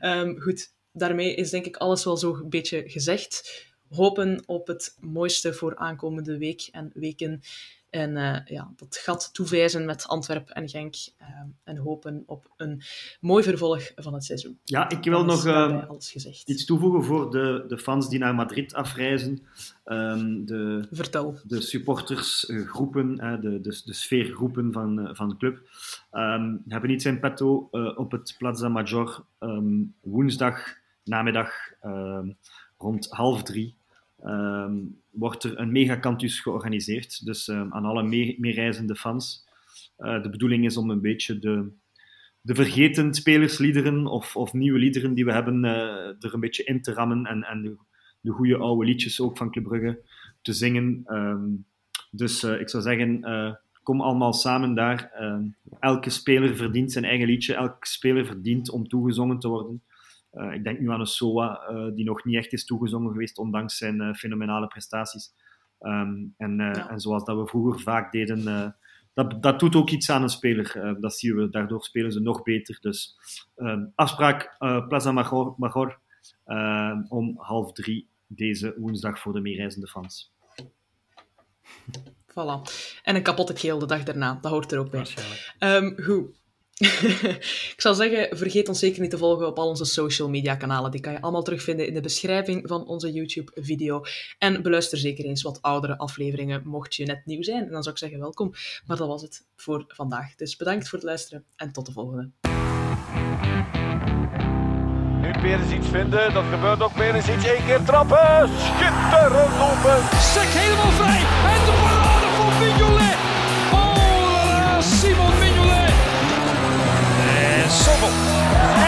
um, goed, daarmee is denk ik alles wel zo'n beetje gezegd. Hopen op het mooiste voor aankomende week en weken. En uh, ja, dat gat toewijzen met Antwerpen en Genk. Uh, en hopen op een mooi vervolg van het seizoen. Ja, ik wil nog uh, iets toevoegen voor de, de fans die naar Madrid afreizen. Um, de, Vertel. De supportersgroepen, de, de, de sfeergroepen van, van de club, um, hebben iets in petto op het Plaza Major um, woensdag namiddag rond half drie. Um, wordt er een megacantus georganiseerd. Dus um, aan alle meereizende fans. Uh, de bedoeling is om een beetje de, de vergeten spelersliederen of, of nieuwe liederen die we hebben uh, er een beetje in te rammen en, en de, de goede oude liedjes ook van Club Brugge te zingen. Dus uh, ik zou zeggen, kom allemaal samen daar. elke speler verdient zijn eigen liedje. Elke speler verdient om toegezongen te worden. Uh, ik denk nu aan een SOA, uh, die nog niet echt is toegezongen geweest, ondanks zijn uh, fenomenale prestaties. Um, en, ja. en, zoals dat we vroeger vaak deden, dat, dat doet ook iets aan een speler. dat zien we, daardoor spelen ze nog beter. Dus um, afspraak Plaza Major, Major om half drie deze woensdag voor de meereizende fans. Voilà. En een kapotte keel de dag daarna, dat hoort er ook bij. Um, goed. ik zou zeggen, vergeet ons zeker niet te volgen op al onze social media kanalen. Die kan je allemaal terugvinden in de beschrijving van onze YouTube-video. En beluister zeker eens wat oudere afleveringen, mocht je net nieuw zijn. En dan zou ik zeggen, welkom. Maar dat was het voor vandaag. Dus bedankt voor het luisteren en tot de volgende. Nu Perens iets vinden, dat gebeurt ook Perens iets. Eén keer trappen, schitterend open. Sek helemaal vrij en de parade van Mignolet. Sobel.